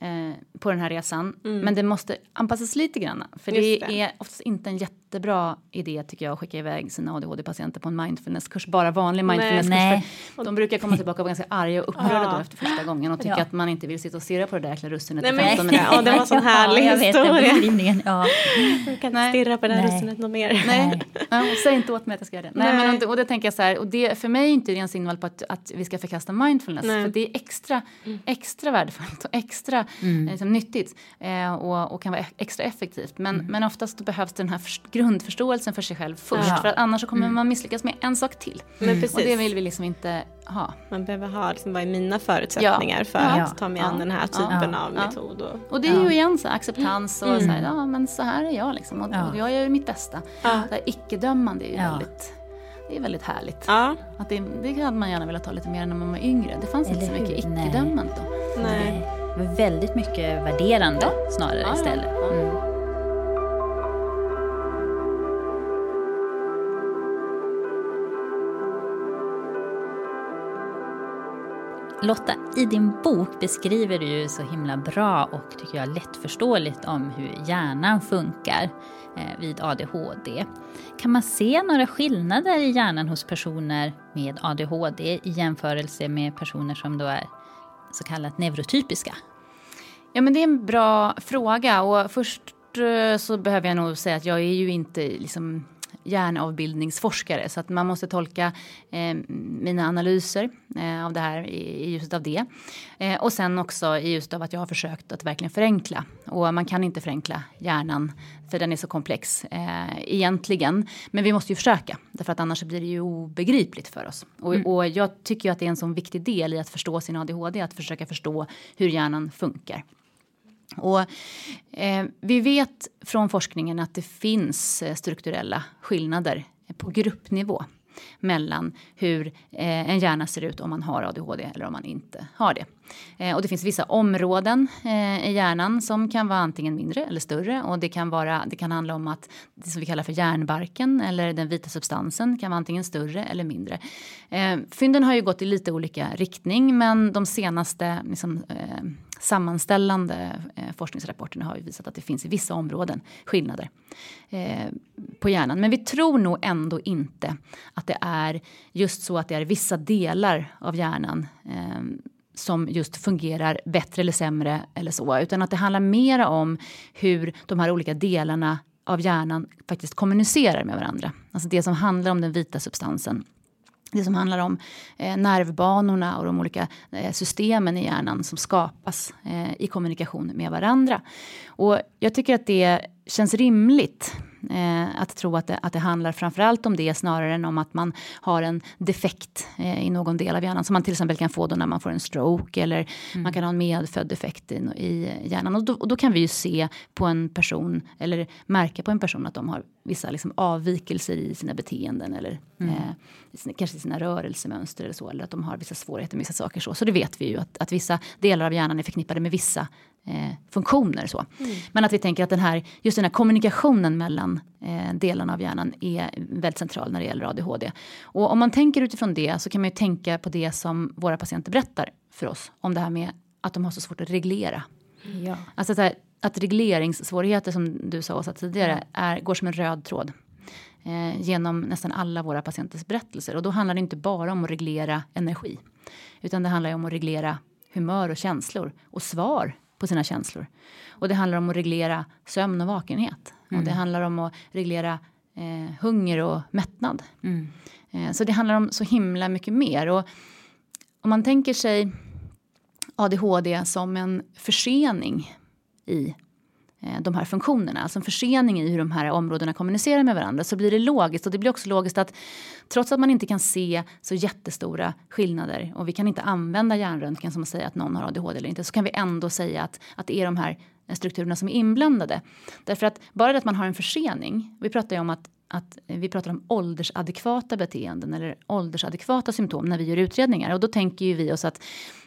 Eh, på den här resan. Mm. Men det måste anpassas lite grann. För det, det, är oftast inte en jättebra idé tycker jag att skicka iväg sina ADHD-patienter på en mindfulnesskurs. Bara vanlig mindfulnesskurs. De brukar komma tillbaka och vara ganska arga och upprörda ja. då efter första gången och tycka ja. att man inte vill sitta och stirra på det där jäkla russinet i 15 minuter. Ja, det var en sån härlig ja, historia. ja. Kan inte stirra på det där russinet något mer. Nej. Ja, säg inte åt mig att jag ska göra det. Nej. Nej men, och det tänker jag så här, och det för mig är inte det en signal på att, att vi ska förkasta mindfulness. Nej. För det är extra, mm. extra värdefullt och extra mm. liksom, nyttigt eh, och, och, kan vara extra effektivt. Men, mm. men oftast behövs den här grundförståelsen för sig själv först. Ja. För att annars så kommer Mm. man misslyckas med en sak till. Men precis. Och det vill vi liksom inte ha. Man behöver ha liksom, vad är mina förutsättningar för Ja. att ta mig Ja. an den här Ja. typen Ja. av Ja. metod. Och, Och det är Ja. ju igen så här, acceptans och Mm. så här, ja men så här är jag liksom. Och, Ja. och jag gör mitt bästa. Ja. Det här icke-dömande är ju Ja. väldigt, det är väldigt härligt. ja, Att det, det hade man gärna velat ha lite mer när man var yngre. Det fanns inte Eller så mycket? Nej. icke-dömande då. nej. Var väldigt mycket värderande snarare Ja, ja. istället. Ja. Mm. Lotta, i din bok beskriver du ju så himla bra och tycker jag lättförståeligt om hur hjärnan funkar eh, vid ADHD. Kan man se några skillnader i hjärnan hos personer med ADHD i jämförelse med personer som då är så kallat neurotypiska? Ja men det är en bra fråga och först eh, så behöver jag nog säga att jag är ju inte liksom hjärnavbildningsforskare så att man måste tolka eh, mina analyser eh, av det här i, i ljuset av det. Eh, och sen också i ljuset av att jag har försökt att verkligen förenkla. Och man kan inte förenkla hjärnan för den är så komplex eh, egentligen. Men vi måste ju försöka därför att annars blir det ju obegripligt för oss. Och, och jag tycker ju att det är en sån viktig del i att förstå sin ADHD, att försöka förstå hur hjärnan funkar. Och, eh, vi vet från forskningen att det finns eh, strukturella skillnader på gruppnivå mellan hur eh, en hjärna ser ut om man har ADHD eller om man inte har det. Eh, och det finns vissa områden eh, i hjärnan som kan vara antingen mindre eller större och det kan, vara, det kan handla om att det som vi kallar för hjärnbarken eller den vita substansen kan vara antingen större eller mindre. Eh, fynden har ju gått i lite olika riktning men de senaste liksom, eh, sammanställande eh, forskningsrapporterna har ju visat att det finns i vissa områden skillnader eh, på hjärnan. Men vi tror nog ändå inte att det är just så att det är vissa delar av hjärnan eh, som just fungerar bättre eller sämre eller så, utan att det handlar mer om hur de här olika delarna av hjärnan faktiskt kommunicerar med varandra. Alltså det som handlar om den vita substansen det som handlar om eh, nervbanorna och de olika eh, systemen i hjärnan som skapas eh, i kommunikation med varandra. Och jag tycker att det känns rimligt eh, att tro att det, att det handlar framförallt om det snarare än om att man har en defekt eh, i någon del av hjärnan som man till exempel kan få då när man får en stroke eller man kan ha en medfödd defekt i, i hjärnan. Och då, och då kan vi ju se på en person eller märka på en person att de har vissa liksom avvikelser i sina beteenden eller eh, sina, kanske sina rörelsemönster eller så. Eller att de har vissa svårigheter med vissa saker. Så, så det vet vi ju att, att vissa delar av hjärnan är förknippade med vissa eh, funktioner. Så. Men att vi tänker att den här, just den här kommunikationen mellan eh, delarna av hjärnan är väldigt central när det gäller ADHD. Och om man tänker utifrån det så kan man ju tänka på det som våra patienter berättar för oss. Om det här med att de har så svårt att reglera. Ja. Alltså så här, att regleringssvårigheter som du sa Åsa tidigare är, går som en röd tråd. Eh, genom nästan alla våra patienters berättelser. Och då handlar det inte bara om att reglera energi. Utan det handlar om att reglera humör och känslor. Och svar på sina känslor. Och det handlar om att reglera sömn och vakenhet. Och det handlar om att reglera eh, hunger och mättnad. Eh, så det handlar om så himla mycket mer. Och om man tänker sig ADHD som en försening i Eh, de här funktionerna, alltså en försening i hur de här områdena kommunicerar med varandra, så blir det logiskt. Och det blir också logiskt att trots att man inte kan se så jättestora skillnader och vi kan inte använda hjärnröntgen som att säga att någon har ADHD eller inte, så kan vi ändå säga att, att det är de här eh, strukturerna som är inblandade. Därför att bara det att man har en försening, vi pratar ju om att att eh, vi pratar om åldersadekvata beteenden eller åldersadekvata symptom när vi gör utredningar. Och då tänker ju vi oss att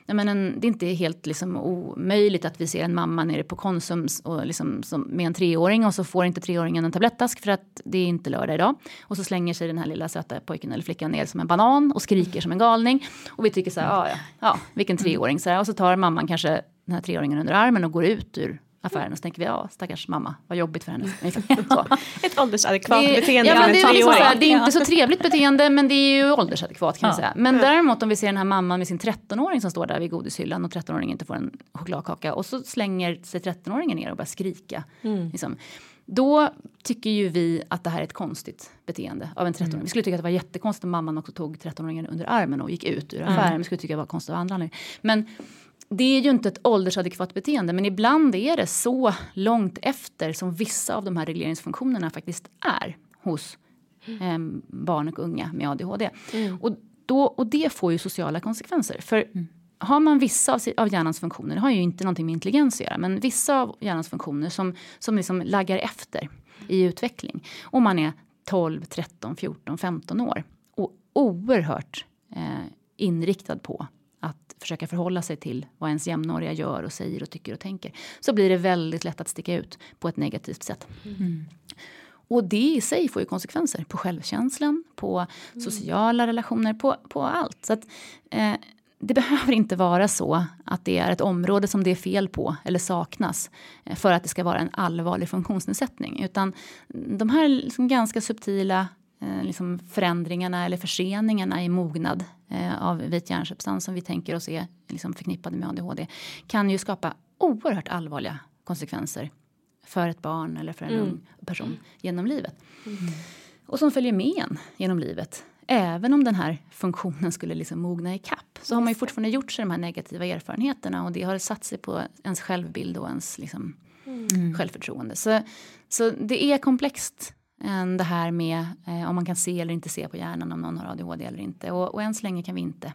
jag menar, det är inte helt liksom omöjligt att vi ser en mamma nere på Konsum och liksom som, med en treåring och så får inte treåringen en tablettask för att det är inte lördag idag. Och så slänger sig den här lilla söta pojken eller flickan ner som en banan och skriker som en galning. Och vi tycker så här, ja, ja, ja vilken treåring. Så här, och så tar mamman kanske den här treåringen under armen och går ut ur affären och så tänker vi ja stackars mamma vad jobbigt för henne. Ungefär så. Ett åldersadekvat Det- beteende ja, men en det, är liksom såhär, det är inte så trevligt beteende men det är ju åldersadekvat kan Ja. säga. Men däremot om vi ser den här mamman med sin 13-åring som står där vid godishyllan och 13-åringen inte får en chokladkaka och så slänger sig 13-åringen ner och börjar skrika. Liksom. Då tycker ju vi att det här är ett konstigt beteende av en 13-åring. Vi skulle tycka att det var jättekonstigt om mamman också tog 13-åringen under armen och gick ut ur affären. Vi skulle tycka att det var konstigt av andra anledningar. Men det är ju inte ett åldersadekvat beteende men ibland är det så långt efter som vissa av de här regleringsfunktionerna faktiskt är hos eh, barn och unga med ADHD. Mm. Och, då, och det får ju sociala konsekvenser. För mm. har man vissa av, av hjärnans funktioner, det har ju inte någonting med intelligens att göra, men vissa av hjärnans funktioner som, som liksom laggar efter i utveckling. Och man är 12, 13, 14, 15 år och oerhört eh, inriktad på att försöka förhålla sig till vad ens jämnåriga gör och säger och tycker och tänker. Så blir det väldigt lätt att sticka ut på ett negativt sätt. Mm. Och det i sig får ju konsekvenser på självkänslan, på mm. sociala relationer, på, på allt. Så att, eh, det behöver inte vara så att det är ett område som det är fel på eller saknas eh, för att det ska vara en allvarlig funktionsnedsättning. Utan de här liksom ganska subtila liksom förändringarna eller förseningarna i mognad eh, av vit hjärnsubstans som vi tänker oss är liksom förknippade med ADHD kan ju skapa oerhört allvarliga konsekvenser för ett barn eller för en mm. ung person genom livet. Mm. Och som följer med en genom livet. Även om den här funktionen skulle liksom mogna i kapp så har man ju fortfarande gjort sig de här negativa erfarenheterna och det har satt sig på ens självbild och ens liksom, mm. självförtroende. Så, så det är komplext än det här med eh, om man kan se eller inte se på hjärnan om någon har ADHD eller inte. Och, och än så länge kan vi inte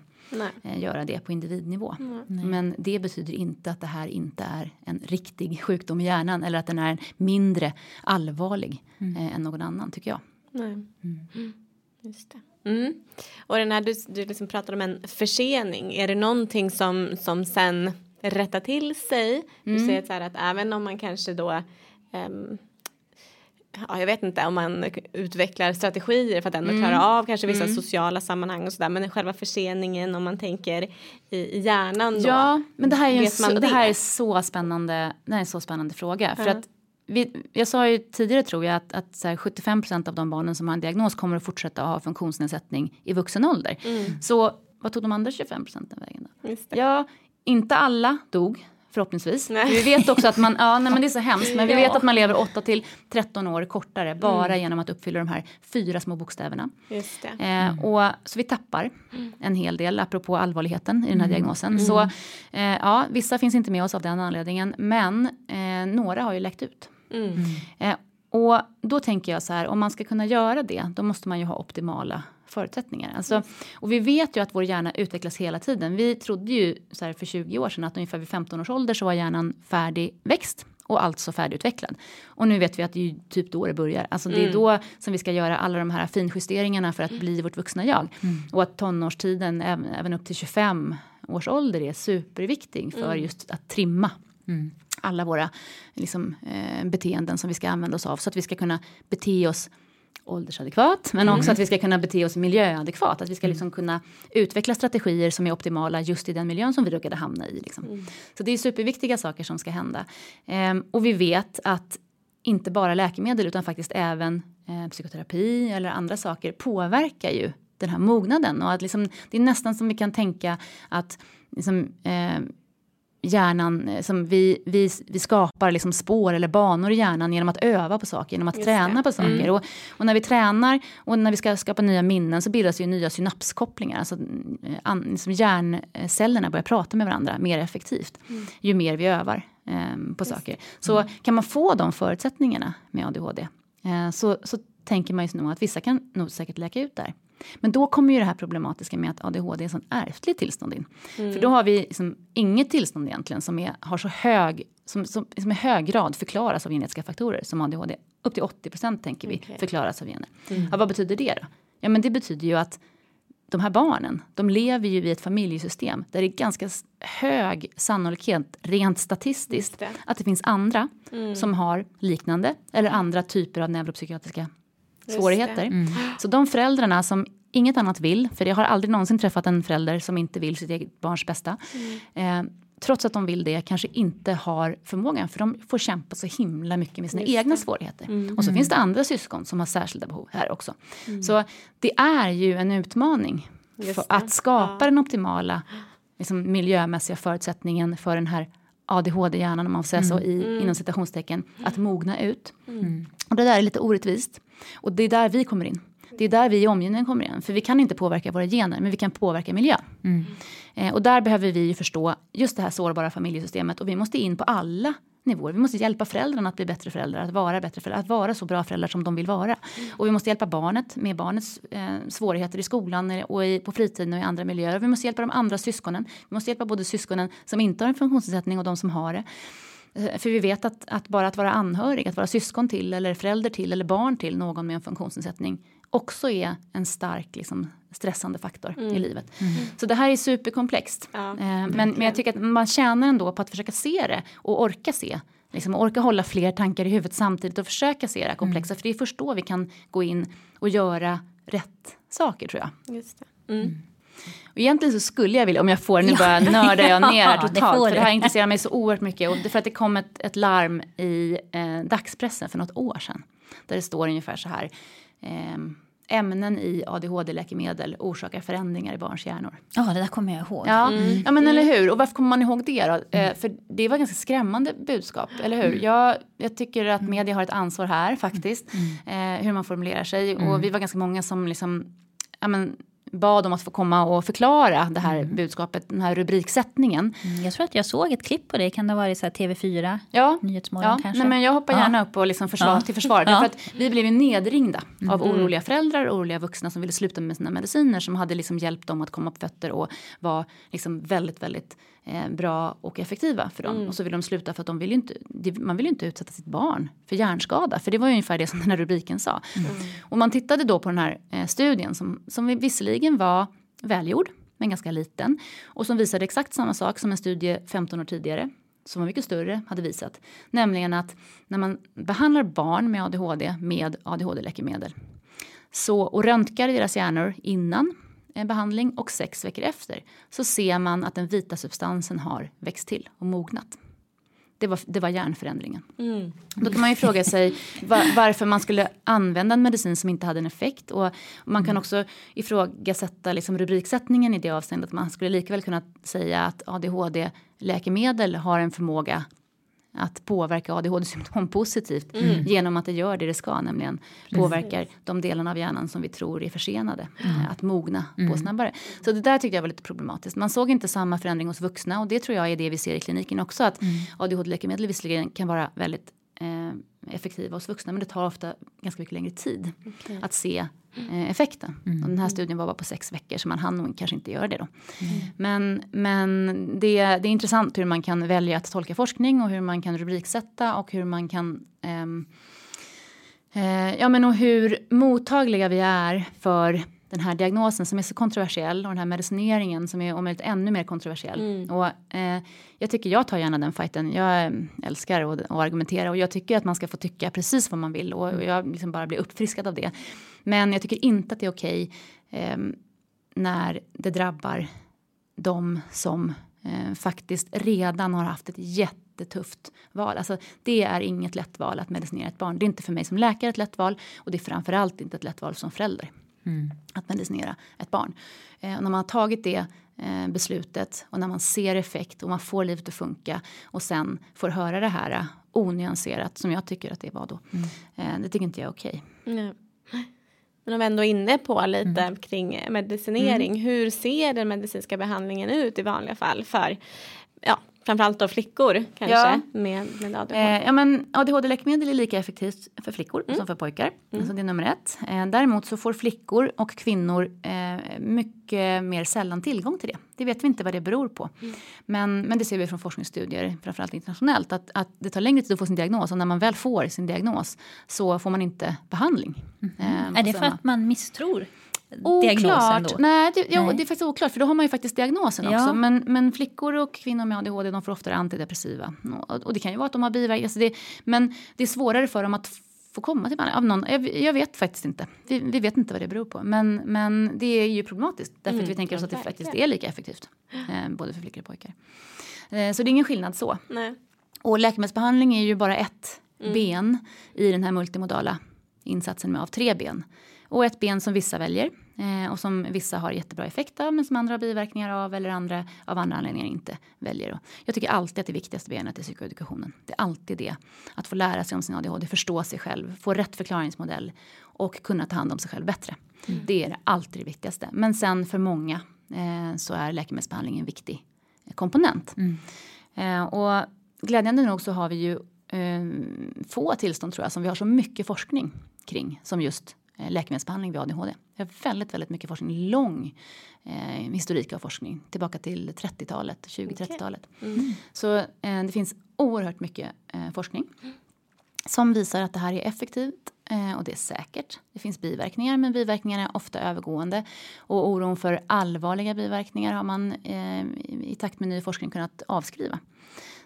eh, göra det på individnivå. Nej. Men det betyder inte att det här inte är en riktig sjukdom i hjärnan eller att den är mindre allvarlig mm. eh, än någon annan tycker jag. Nej. Mm. Just det. Mm. Och den här, du, du liksom pratar om en försening. Är det någonting som, som sen rättar till sig? Du mm. säger så här att även om man kanske då um, ja, jag vet inte om man utvecklar strategier för att ändå mm. klara av kanske vissa mm. sociala sammanhang och sådär men själva förseningen om man tänker i, i hjärnan då. Ja men det här är, så, det? det? här är så spännande, det här är en så spännande fråga ja. för att vi, jag sa ju tidigare tror jag att, att så 75% av de barnen som har en diagnos kommer att fortsätta ha funktionsnedsättning i vuxen ålder. Mm. Så vad tog de andra 25 procenten vägen då? Ja, inte alla dog Förhoppningsvis. Nej. Vi vet också att man, ja nej men det är så hemskt, men vi ja. vet att man lever 8 till 13 år kortare bara mm. genom att uppfylla de här fyra små bokstäverna. Just det. Eh, och, så vi tappar mm. en hel del, apropå allvarligheten i den här mm. diagnosen. Mm. Så eh, ja, vissa finns inte med oss av den anledningen, men eh, några har ju läckt ut. Mm. Eh, och då tänker jag så här, om man ska kunna göra det, då måste man ju ha optimala förutsättningar. Alltså, och vi vet ju att vår hjärna utvecklas hela tiden. Vi trodde ju så här för 20 år sedan att ungefär vid 15 års ålder så var hjärnan färdigväxt och alltså färdigutvecklad. Och nu vet vi att det är typ då det börjar. Alltså det är mm. då som vi ska göra alla de här finjusteringarna för att bli vårt vuxna jag. Mm. Och att tonårstiden, även, även upp till 25 års ålder är superviktig för mm. just att trimma mm. alla våra liksom, eh, beteenden som vi ska använda oss av. Så att vi ska kunna bete oss åldersadekvat men också mm. att vi ska kunna bete oss miljöadekvat. Att vi ska mm. liksom kunna utveckla strategier som är optimala just i den miljön som vi råkade hamna i. Liksom. Mm. Så det är superviktiga saker som ska hända. Ehm, och vi vet att inte bara läkemedel utan faktiskt även eh, psykoterapi eller andra saker påverkar ju den här mognaden. Och att liksom, det är nästan som vi kan tänka att liksom, eh, hjärnan, eh, som vi, vi, vi skapar liksom spår eller banor i hjärnan genom att öva på saker, genom att Just träna det. på saker. Mm. Och, och, när vi tränar och när vi ska skapa nya minnen så bildas ju nya synapskopplingar. Alltså, eh, an, liksom hjärncellerna börjar prata med varandra mer effektivt mm. ju mer vi övar eh, på Just saker. Så mm. kan man få de förutsättningarna med ADHD eh, så, så tänker man ju nog att vissa kan nog säkert läka ut där. Men då kommer ju det här problematiska med att ADHD är ett sånt ärftligt tillstånd in. Mm. För då har vi liksom inget tillstånd egentligen som är, har så hög, som, som, som i hög grad förklaras av genetiska faktorer som ADHD. Upp till 80 procent tänker vi okay. förklaras av gener. Mm. Ja, vad betyder det då? Ja men det betyder ju att de här barnen, de lever ju i ett familjesystem där det är ganska hög sannolikhet, rent statistiskt, det. att det finns andra mm. som har liknande eller andra typer av neuropsykiatriska svårigheter. Mm. Så de föräldrarna som inget annat vill, för jag har aldrig någonsin träffat en förälder som inte vill sitt eget barns bästa. Mm. Eh, trots att de vill det kanske inte har förmågan för de får kämpa så himla mycket med sina Just egna det. svårigheter. Mm. Och så finns det andra syskon som har särskilda behov här också. Mm. Så det är ju en utmaning för att skapa ja. den optimala liksom, miljömässiga förutsättningen för den här ADHD-hjärnan om man får säga så i, mm. inom citationstecken att mogna ut. Mm. Och det där är lite orättvist. Och det är där vi kommer in. Det är där vi i omgivningen kommer in. För vi kan inte påverka våra gener, men vi kan påverka miljön. Mm. Eh, och där behöver vi förstå just det här sårbara familjesystemet. Och vi måste in på alla nivåer. Vi måste hjälpa föräldrarna att bli bättre föräldrar, att vara bättre föräldrar, att vara så bra föräldrar som de vill vara. Mm. Och vi måste hjälpa barnet med barnets eh, svårigheter i skolan och i, på fritiden och i andra miljöer. Vi måste hjälpa de andra syskonen. Vi måste hjälpa både syskonen som inte har en funktionsnedsättning och de som har det. Eh, för vi vet att, att, bara att vara anhörig, att vara syskon till eller förälder till eller barn till någon med en funktionsnedsättning också är en stark liksom, stressande faktor mm. i livet. Mm. Så det här är superkomplext. Ja, eh, men, men jag tycker att man tjänar ändå på att försöka se det och orka se. Liksom, orka hålla fler tankar i huvudet samtidigt och försöka se det här komplexa. Mm. För det är först då vi kan gå in och göra rätt saker tror jag. Just det. Mm. mm. Och egentligen så skulle jag vilja, om jag får, nu bara nördar jag ner här totalt. Det för det här intresserar mig så oerhört mycket. Och det för att det kom ett, ett larm i eh, dagspressen för något år sedan. Där det står ungefär så här. Eh, ämnen i ADHD-läkemedel orsakar förändringar i barns hjärnor. Ja, det där kommer jag ihåg. Ja, mm. ja men eller hur. Och varför kommer man ihåg det då? Eh, för det var ganska skrämmande budskap, eller hur? Mm. Jag, jag tycker att media har ett ansvar här faktiskt. Mm. Eh, hur man formulerar sig. Och mm. vi var ganska många som liksom ja, men, bad om att få komma och förklara det här mm. budskapet, den här rubriksättningen. Mm, jag tror att jag såg ett klipp på det, kan det ha varit så TV4? Ja, Nyhetsmorgon ja. kanske? Nej, men jag hoppar gärna ja. upp och liksom försvar, ja. till försvar. Ja. För att vi blev ju nedringda mm. av oroliga föräldrar och oroliga vuxna som ville sluta med sina mediciner som hade liksom hjälpt dem att komma på fötter och var liksom väldigt, väldigt eh, bra och effektiva för dem. Mm. Och så vill de sluta för att de vill inte, man vill ju inte utsätta sitt barn för hjärnskada. För det var ju ungefär det som den här rubriken sa. Mm. Och man tittade då på den här eh, studien som, som visserligen var välgjord men ganska liten. Och som visade exakt samma sak som en studie 15 år tidigare som var mycket större hade visat. Nämligen att när man behandlar barn med ADHD med ADHD-läkemedel så, och röntgar deras hjärnor innan behandling och sex veckor efter så ser man att den vita substansen har växt till och mognat. Det var, det var hjärnförändringen. Mm. Då kan man ju fråga sig var, varför man skulle använda en medicin som inte hade en effekt. Och man kan också ifrågasätta liksom rubriksättningen i det avseendet. Man skulle lika kunna säga att ADHD-läkemedel har en förmåga att påverka ADHD-symptom positivt mm. genom att det gör det det ska, nämligen påverkar de delarna av hjärnan som vi tror är försenade mm. att mogna mm. på snabbare. Så det där tyckte jag var lite problematiskt. Man såg inte samma förändring hos vuxna och det tror jag är det vi ser i kliniken också att mm. ADHD-läkemedel visserligen kan vara väldigt eh, effektiva hos vuxna men det tar ofta ganska mycket längre tid okay. att se eh, effekten. Mm. Och den här studien var bara på sex veckor så man hann nog kanske inte göra det då. Mm. Men, men det, det är intressant hur man kan välja att tolka forskning och hur man kan rubriksätta och hur man kan ehm, eh, ja men och hur mottagliga vi är för den här diagnosen som är så kontroversiell och den här medicineringen som är om möjligt ännu mer kontroversiell. Mm. Och, eh, jag tycker jag tar gärna den fighten. Jag eh, älskar att, att argumentera och jag tycker att man ska få tycka precis vad man vill och, och jag liksom bara blir uppfriskad av det. Men jag tycker inte att det är okej eh, när det drabbar de som eh, faktiskt redan har haft ett jättetufft val. Alltså, det är inget lätt val att medicinera ett barn. Det är inte för mig som läkare ett lätt val och det är framförallt inte ett lätt val som förälder. Mm. Att medicinera ett barn. Eh, och när man har tagit det eh, beslutet och när man ser effekt och man får livet att funka och sen får höra det här onyanserat som jag tycker att det var då. Mm. Eh, det tycker inte jag är okej. Okay. Men om vi ändå är inne på lite mm. kring medicinering. Mm. Hur ser den medicinska behandlingen ut i vanliga fall för ja, framförallt då flickor kanske ja. med, med ADHD? Eh, ja men ADHD-läkemedel är lika effektivt för flickor mm. som för pojkar. Mm. Alltså det är nummer ett. Eh, däremot så får flickor och kvinnor eh, mycket mer sällan tillgång till det. Det vet vi inte vad det beror på. Mm. Men, men det ser vi från forskningsstudier, framförallt internationellt, att, att det tar längre tid att få sin diagnos och när man väl får sin diagnos så får man inte behandling. Mm. är det för att man misstror Oklart. Nej, det, jo, Nej. det är faktiskt oklart för då har man ju faktiskt diagnosen ja. också. Men, men flickor och kvinnor med ADHD de får oftare antidepressiva. Och, och det kan ju vara att de har biverkningar. Alltså men det är svårare för dem att få komma till behandling. Av någon, jag, jag, vet faktiskt inte. Vi, vi, vet inte vad det beror på. Men, men det är ju problematiskt. Därför mm, att vi tänker oss att det faktiskt är lika effektivt. Eh, både för flickor och pojkar. Eh, så det är ingen skillnad så. Nej. Och läkemedelsbehandling är ju bara ett mm. ben i den här multimodala insatsen med av tre ben. Och ett ben som vissa väljer eh, och som vissa har jättebra effekt av men som andra har biverkningar av eller andra av andra anledningar inte väljer. Och jag tycker alltid att det viktigaste benet är psykoedukationen. Det är alltid det. Att få lära sig om sin ADHD, förstå sig själv, få rätt förklaringsmodell och kunna ta hand om sig själv bättre. Mm. Det är alltid det viktigaste. Men sen för många eh, så är läkemedelsbehandling en viktig komponent. Mm. Eh, och glädjande nog så har vi ju eh, få tillstånd tror jag som vi har så mycket forskning kring som just eh, läkemedelsbehandling vid ADHD. Vi har väldigt, väldigt mycket forskning, lång eh, historik av forskning tillbaka till 30-talet, 20-30-talet. Okay. Mm. Så eh, det finns oerhört mycket eh, forskning som visar att det här är effektivt eh, och det är säkert. Det finns biverkningar men biverkningarna är ofta övergående och oron för allvarliga biverkningar har man eh, i takt med ny forskning kunnat avskriva.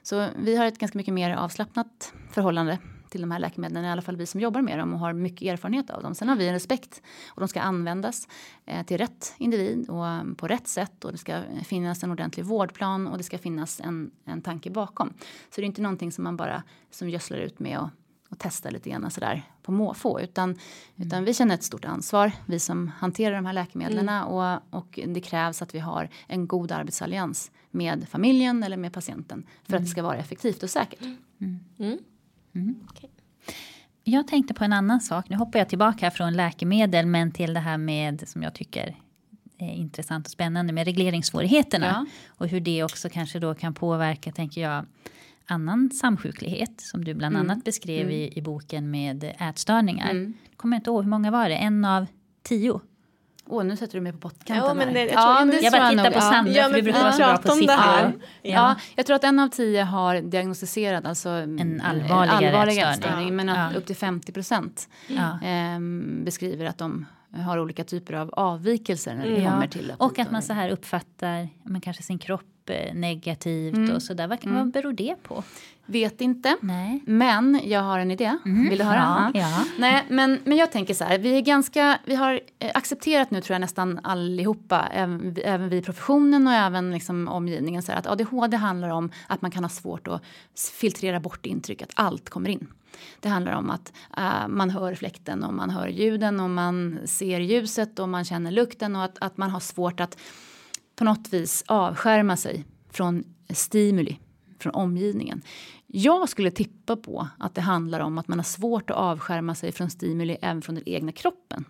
Så vi har ett ganska mycket mer avslappnat förhållande till de här läkemedlen, i alla fall vi som jobbar med dem och har mycket erfarenhet av dem. Sen har vi en respekt och de ska användas eh, till rätt individ och um, på rätt sätt och det ska finnas en ordentlig vårdplan och det ska finnas en, en tanke bakom. Så det är inte någonting som man bara som gödslar ut med och, och testar lite grann sådär på måfå utan, mm. utan vi känner ett stort ansvar, vi som hanterar de här läkemedlen mm. och, och det krävs att vi har en god arbetsallians med familjen eller med patienten för mm. att det ska vara effektivt och säkert. Mm. Mm. Okay. Jag tänkte på en annan sak. Nu hoppar jag tillbaka från läkemedel men till det här med som jag tycker är intressant och spännande med regleringssvårigheterna. Ja. Och hur det också kanske då kan påverka, tänker jag, annan samsjuklighet som du bland mm. annat beskrev mm. i, i boken med ätstörningar. Mm. Kommer jag inte ihåg, hur många var det? En av tio Åh, nu sätter du mig på pottkanten ja, men det, jag, tror, ja, jag bara tittar på Sandra ja, för vi brukar vara så bra på siffror. Ja. ja. jag tror att en av tio har diagnostiserat alltså en allvarligare, allvarligare störning. Men att upp till 50 procent eh, beskriver att de har olika typer av avvikelser när det mm. kommer till Och att man så här uppfattar men kanske sin kropp Eh, negativt mm. och sådär. Vad, mm. vad beror det på? Vet inte. Nej. Men jag har en idé. Mm. Vill du höra? Ja. ja. Nej, men, men jag tänker så här. Vi, är ganska, vi har eh, accepterat nu tror jag nästan allihopa, även, även vi i professionen och även liksom omgivningen, så här, att ADHD handlar om att man kan ha svårt att filtrera bort intryck, att allt kommer in. Det handlar om att uh, man hör fläkten och man hör ljuden och man ser ljuset och man känner lukten och att, att man har svårt att på något vis avskärma sig från stimuli från omgivningen. Jag skulle tippa på att det handlar om att man har svårt att avskärma sig från stimuli även från den egna kroppen.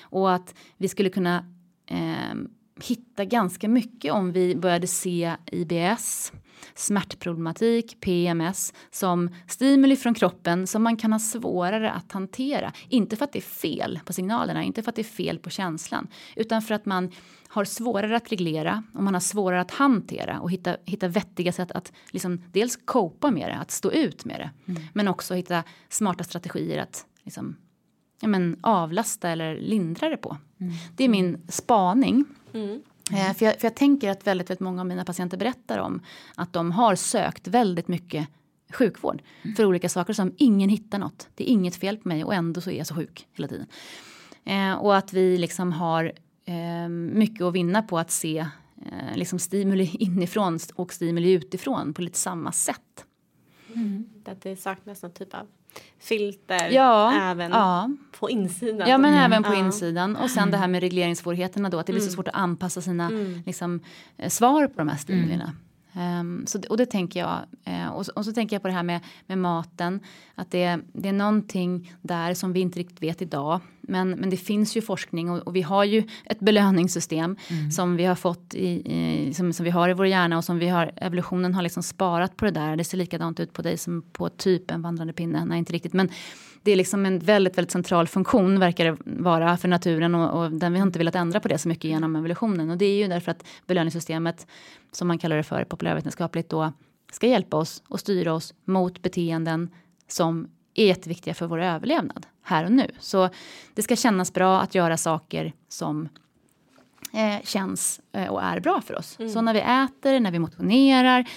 Och att vi skulle kunna eh, hitta ganska mycket om vi började se IBS, smärtproblematik, PMS som stimuli från kroppen som man kan ha svårare att hantera. Inte för att det är fel på signalerna, inte för att det är fel på känslan, utan för att man har svårare att reglera och man har svårare att hantera och hitta, hitta vettiga sätt att liksom dels copa med det, att stå ut med det. Mm. Men också hitta smarta strategier att liksom, ja, men, avlasta eller lindra det på. Mm. Det är min spaning. Mm. Eh, för, jag, för jag tänker att väldigt, väldigt många av mina patienter berättar om att de har sökt väldigt mycket sjukvård mm. för olika saker som ingen hittar något. Det är inget fel på mig och ändå så är jag så sjuk hela tiden. Eh, och att vi liksom har eh, mycket att vinna på att se eh, liksom stimuli inifrån och stimuli utifrån på lite samma sätt. Mm. Att det saknas någon typ av filter ja, även ja. på insidan. Ja, men mm. även på ja. insidan. Och sen det här med regleringssvårigheterna då, att det blir så mm. svårt att anpassa sina mm. liksom, eh, svar på de här stimulierna. Um, så, och det tänker jag. Uh, och, och, så tänker jag på det här med, med maten. Att det, det är någonting där som vi inte riktigt vet idag. Men, men det finns ju forskning och, och vi har ju ett belöningssystem mm. som vi har fått i, i, som, som vi har i vår hjärna och som vi har, evolutionen har liksom sparat på det där. Det ser likadant ut på dig som på typ en vandrande pinne. Nej, inte riktigt. Men det är liksom en väldigt, väldigt central funktion verkar det vara för naturen och, och den vi har inte velat ändra på det så mycket genom evolutionen. Och det är ju därför att belöningssystemet, som man kallar det för populärvetenskapligt då, ska hjälpa oss och styra oss mot beteenden som är jätteviktiga för vår överlevnad här och nu. Så det ska kännas bra att göra saker som eh, känns eh, och är bra för oss. Mm. Så när vi äter, när vi motionerar,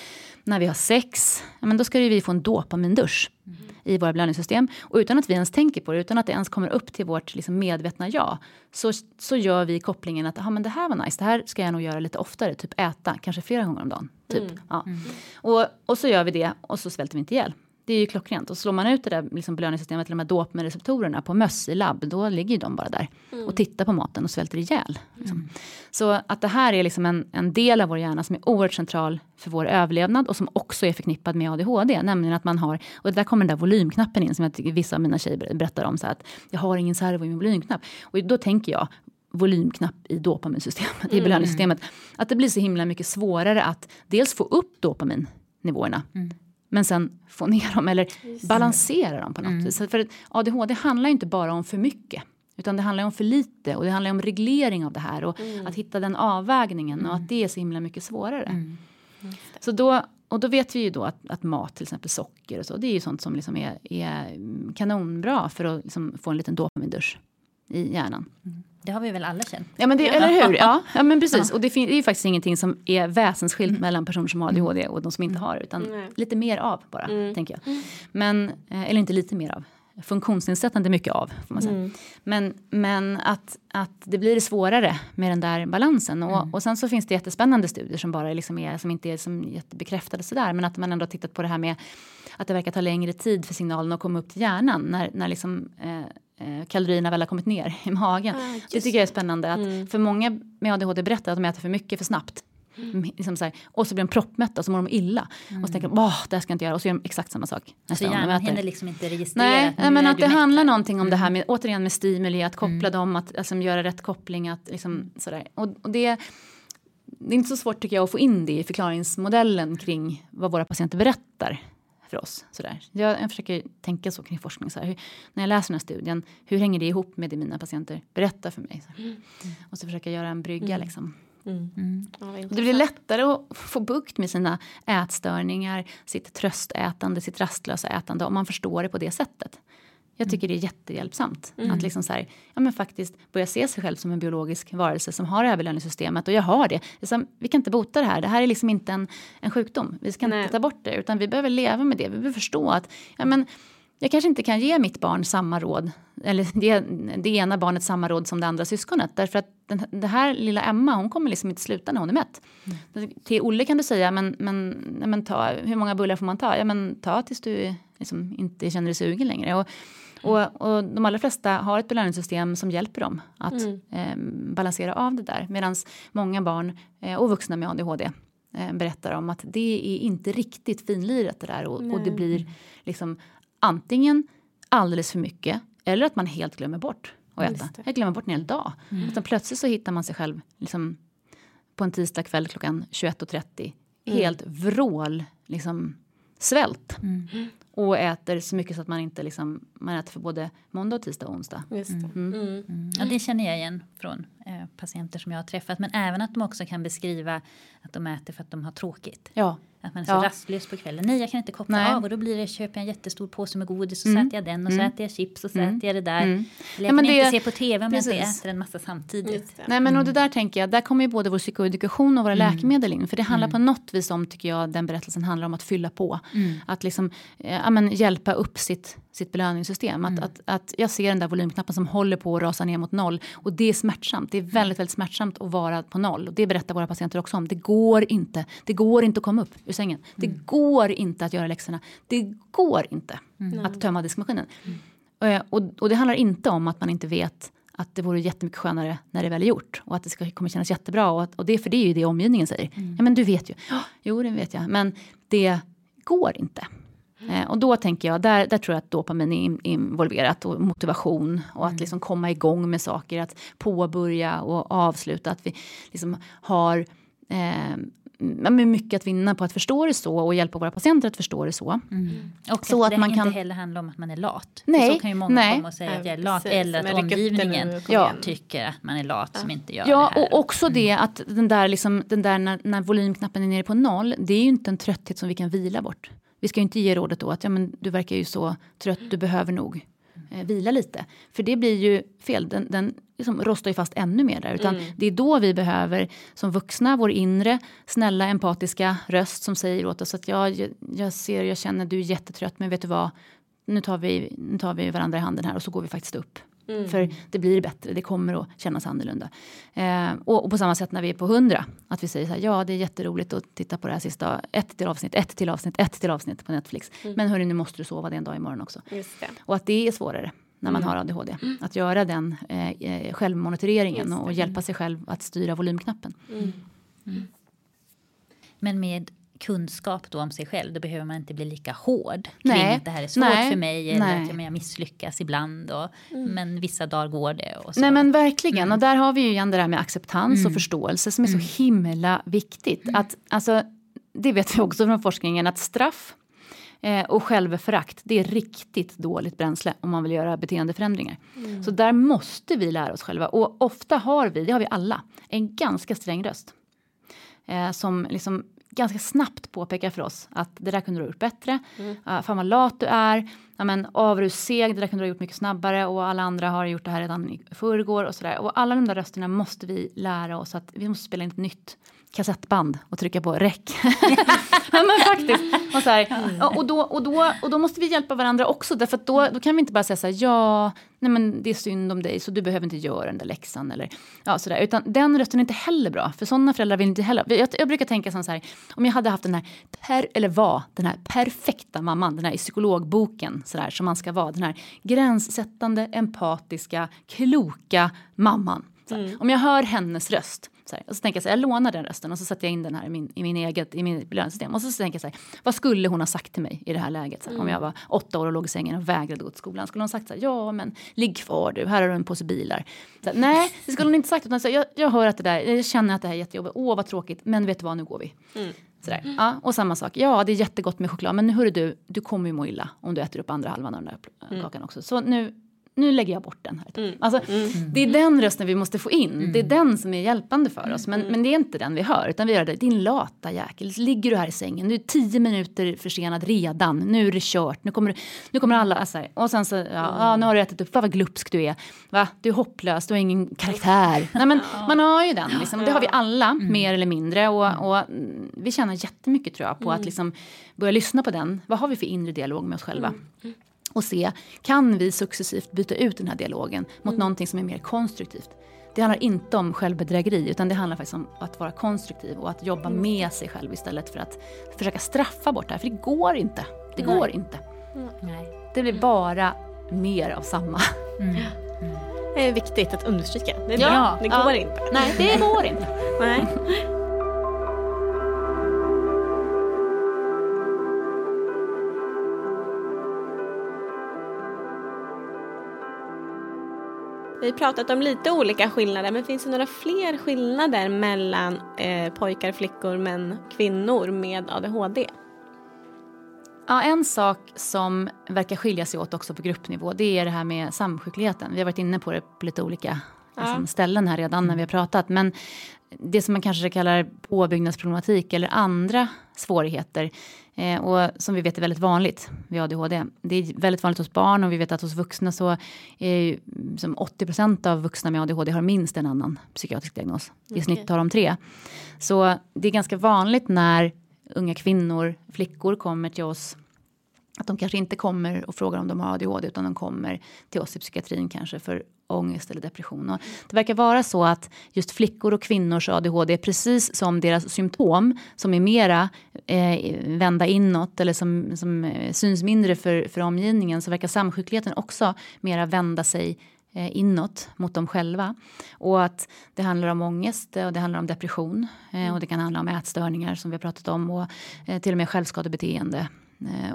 när vi har sex, ja, men då ska vi få en dopamindusch. Mm i våra belöningssystem. Och utan att vi ens tänker på det, utan att det ens kommer upp till vårt liksom, medvetna ja, så, så gör vi kopplingen att men det här var nice, det här ska jag nog göra lite oftare, typ äta, kanske flera gånger om dagen. Typ. Mm. Ja. Mm. Och, och så gör vi det och så svälter vi inte ihjäl. Det är ju klockrent. Och slår man ut det där liksom belöningssystemet, de här dopamинreceptorerna på möss i labb, då ligger ju de bara där och tittar på maten och svälter ihjäl. Liksom. Så att det här är liksom en, en del av vår hjärna som är oerhört central för vår överlevnad och som också är förknippad med ADHD. Nämligen att man har, och där kommer den där volymknappen in som jag tycker vissa av mina tjejer berättar om. Så att jag har ingen servo i min volymknapp. Och då tänker jag, volymknapp i dopaminsystemet, i belöningssystemet. Att det blir så himla mycket svårare att dels få upp dopaminnivåerna. Men sen få ner dem eller balansera dem på något vis. För ADHD handlar ju inte bara om för mycket. Utan det handlar om för lite och det handlar om reglering av det här. Och att hitta den avvägningen och att det är så himla mycket svårare. Så då, och då vet vi ju då att, att mat, till exempel socker och så, det är ju sånt som liksom är, är kanonbra för att liksom få en liten dopamindusch i hjärnan. Det har vi väl alla känt. Ja, men det, eller hur? Ja, ja men precis. Och det, det är ju faktiskt ingenting som är väsensskilt mellan personer som har ADHD och de som inte har. Utan Nej. lite mer av bara, tänker jag. Men, eh, eller inte lite mer av. Funktionsnedsättande mycket av, får man säga. Men, men att, att det blir svårare med den där balansen. Och, och sen så finns det jättespännande studier som bara liksom är, som inte är som jättebekräftade sådär. Men att man ändå har tittat på det här med att det verkar ta längre tid för signalen att komma upp till hjärnan. När, när liksom, eh, kalorierna väl har kommit ner i magen. det tycker jag är spännande. Att För många med ADHD berättar att de äter för mycket för snabbt. Mm, Liksom så här, och så blir de proppmätta och så mår de illa. Och så tänker de, åh, det här ska jag inte göra. Och så gör de exakt samma sak Så de hjärnan hinner liksom inte registrera. Nej, nej men att det mätt handlar någonting om det här med, återigen med stimuli, att koppla dem, att alltså, göra rätt koppling. Att, liksom, sådär. Och, och det, det är inte så svårt tycker jag att få in det i förklaringsmodellen kring vad våra patienter berättar för oss. Sådär. Jag, jag försöker tänka så kring forskning. Så hur, när jag läser den här studien, hur hänger det ihop med det mina patienter berättar för mig? Så här. Och så försöker jag göra en brygga. Liksom. Ja, vad Och det blir lättare att få bukt med sina ätstörningar, sitt tröstätande, sitt rastlösa ätande om man förstår det på det sättet. Jag tycker det är jättehjälpsamt att liksom så här, ja, men faktiskt börja se sig själv som en biologisk varelse som har överlevnadssystemet och jag har det. det är som, vi kan inte bota det här, det här är liksom inte en, en sjukdom. Vi ska Nej. inte ta bort det utan vi behöver leva med det. Vi behöver förstå att ja, men, jag kanske inte kan ge mitt barn samma råd, eller det, det ena barnet samma råd som det andra syskonet. Därför att den, det här lilla Emma, hon kommer liksom inte sluta när hon är mätt. Till Olle kan du säga, men, men, men ta, hur många bullar får man ta? Ja, men ta tills du liksom inte känner dig sugen längre. Och, och, och de allra flesta har ett belöningssystem som hjälper dem att eh, balansera av det där. Medan många barn eh, och vuxna med ADHD eh, berättar om att det är inte riktigt finlirat det där. Och, och det blir liksom antingen alldeles för mycket eller att man helt glömmer bort att äta. Jag glömmer bort en hel dag. Utan plötsligt så hittar man sig själv liksom, på en tisdag kväll klockan 21.30 helt vrål liksom, svält. Och äter så mycket så att man inte liksom, man äter för både måndag, och tisdag och onsdag. Just det. Mm. Ja, det känner jag igen från eh, patienter som jag har träffat. Men även att de också kan beskriva att de äter för att de har tråkigt. Ja. Att man är så Ja. rastlös på kvällen. Nej, jag kan inte koppla Nej. av. Och då blir det, köper jag en jättestor påse med godis och så äter jag den. Och så äter jag chips och så äter jag det där. Eller jag Ja, kan men inte det- se på tv om jag inte precis. äter en massa samtidigt. Det. Nej men och det där tänker jag, där kommer ju både vår psykoedukation och våra läkemedel in. För det handlar på något vis om, tycker jag, den berättelsen handlar om att fylla på. Att liksom, eh, ja, men, hjälpa upp sitt, sitt belöningssystem. Att, att, att jag ser den där volymknappen som håller på att rasa ner mot noll. Och det är smärtsamt, det är väldigt, väldigt smärtsamt att vara på noll. Och det berättar våra patienter också om. Det går inte, det går inte att komma upp ur sängen. Det går inte att göra läxorna. Det går inte att tömma diskmaskinen. Eh, Och, och det handlar inte om att man inte vet att det vore jättemycket skönare när det väl är gjort. Och att det ska, kommer kännas jättebra. Och, att, och det, för det är ju det omgivningen säger. Ja men du vet ju. Jo det vet jag. Men det går inte. Eh, och då tänker jag, där, där tror jag att dopamin är in, involverat. Och motivation. Och att liksom komma igång med saker. Att påbörja och avsluta. Att vi liksom har eh, ja, mycket att vinna på att förstå det så. Och hjälpa våra patienter att förstå det så. Och Så att att det man inte kan- heller handlar om att man är lat. Nej, För så kan ju många nej. komma och säga att jag är Nej, lat. precis. Eller att Men omgivningen Ja. tycker att man är lat som inte gör Ja, det här. och också det att den där, liksom, den där när, när volymknappen är nere på noll, det är ju inte en trötthet som vi kan vila bort. Vi ska ju inte ge rådet då att ja, men du verkar ju så trött, du behöver nog eh, vila lite. För det blir ju fel, den, den liksom rostar ju fast ännu mer där. Utan det är då vi behöver som vuxna, vår inre, snälla, empatiska röst som säger åt oss att ja, jag, jag ser, jag känner, du är jättetrött, men vet du vad, nu tar vi, nu tar vi varandra i handen här och så går vi faktiskt upp. Mm. För det blir bättre, det kommer att kännas annorlunda. Eh, och, och, på samma sätt när vi är på 100, att vi säger så här, ja det är jätteroligt att titta på det här sista, ett till avsnitt, ett till avsnitt, ett till avsnitt på Netflix. Mm. Men hörni, nu måste du sova det en dag imorgon också. Och att det är svårare när man mm. har ADHD. Mm. Att göra den eh, eh självmonitoreringen och hjälpa sig själv att styra volymknappen. Mm. mm. Men med kunskap då om sig själv, då behöver man inte bli lika hård kring Nej. att det här är svårt Nej. för mig eller Nej. att jag misslyckas ibland. Och, mm. Men vissa dagar går det. Och så. Nej men verkligen, mm. och där har vi ju igen det där med acceptans mm. och förståelse som är så mm. himla viktigt. Mm. Att, alltså, det vet vi också från forskningen att straff eh, och självförakt, det är riktigt dåligt bränsle om man vill göra beteendeförändringar. Mm. Så där måste vi lära oss själva. Och ofta har vi, det har vi alla, en ganska sträng röst. Eh, som liksom ganska snabbt påpekar för oss att det där kunde du ha gjort bättre. Mm. Uh, fan vad lat du är. Ja, men, av seg, det där kunde du ha gjort mycket snabbare och alla andra har gjort det här redan i förrgår och sådär. Och alla de där rösterna måste vi lära oss att vi måste spela in ett nytt kassettband och trycka på räck. ja, men faktiskt. Och, så här, och, då, och, då, och då måste vi hjälpa varandra också därför då, då kan vi inte bara säga så här, ja, nej men det är synd om dig så du behöver inte göra den där läxan eller ja sådär. Utan den rösten är inte heller bra för sådana föräldrar vill inte heller. Jag, jag brukar tänka så här, om jag hade haft den här, per, eller var den här perfekta mamman, den här i psykologboken sådär som man ska vara, den här gränssättande, empatiska, kloka mamman. Mm. Om jag hör hennes röst så här, och så tänker jag så här, jag lånar den rösten och så sätter jag in den här i min, i min eget i min belöningssystem. Och så, så tänker jag så här, vad skulle hon ha sagt till mig i det här läget? Så här, mm. Om jag var åtta år och låg i sängen och vägrade gå till skolan. Skulle hon sagt så här, ja men ligg kvar du, här har du en påse bilar. Så här, nej, det skulle hon inte sagt. Utan så jag, jag hör att det där, jag känner att det här är jättejobbigt. Åh vad tråkigt, men vet du vad, nu går vi. Mm. Mm. Ja, och samma sak, ja det är jättegott med choklad men hörru du, du kommer ju må illa om du äter upp andra halvan av den där mm. kakan också. Så nu, nu lägger jag bort den här. Mm. Alltså, mm. Det är den rösten vi måste få in. Mm. Det är den som är hjälpande för oss. Men, mm. men det är inte den vi hör. Utan vi gör det. Din lata jäkel. Ligger du här i sängen. Du är tio minuter försenad redan. Nu är det kört. Nu kommer, nu kommer alla. Alltså, och sen så, ja, ja, nu har du ätit upp. Vad glupsk du är. Va? Du är hopplös. Du har ingen karaktär. Nej, men man har ju den. Liksom. Det har vi alla. Mm. Mer eller mindre. Och, och vi tjänar jättemycket tror jag på att mm. liksom, börja lyssna på den. Vad har vi för inre dialog med oss själva? Och se, kan vi successivt byta ut den här dialogen mot mm. någonting som är mer konstruktivt? Det handlar inte om självbedrägeri utan det handlar faktiskt om att vara konstruktiv och att jobba mm. med sig själv istället för att försöka straffa bort det här. För det går inte. Det Nej. går inte. Mm. Det blir bara mer av samma. Mm. Det är viktigt att understryka. Det är ja, bra. Det går ja. inte. Nej, det går inte. Nej. Vi har pratat om lite olika skillnader, men finns det några fler skillnader mellan eh, pojkar, flickor, män, kvinnor med ADHD? Ja, en sak som verkar skilja sig åt också på gruppnivå det är det här med samsjukligheten. Vi har varit inne på det på lite olika ja. liksom, ställen här redan när vi har pratat. Men det som man kanske kallar påbyggnadsproblematik eller andra svårigheter eh, och som vi vet är väldigt vanligt vid ADHD. Det är väldigt vanligt hos barn och vi vet att hos vuxna så är som 80% av vuxna med ADHD har minst en annan psykiatrisk diagnos. I snitt har de tre. Så det är ganska vanligt när unga kvinnor, flickor kommer till oss att de kanske inte kommer och frågar om de har ADHD utan de kommer till oss i psykiatrin kanske för ångest eller depression. Och det verkar vara så att just flickor och kvinnors ADHD är precis som deras symptom som är mera eh, vända inåt eller som, som eh, syns mindre för, för omgivningen så verkar samsjukligheten också mera vända sig eh, inåt mot dem själva. Och att det handlar om ångest och det handlar om depression eh, och det kan handla om ätstörningar som vi har pratat om och eh, till och med självskadebeteende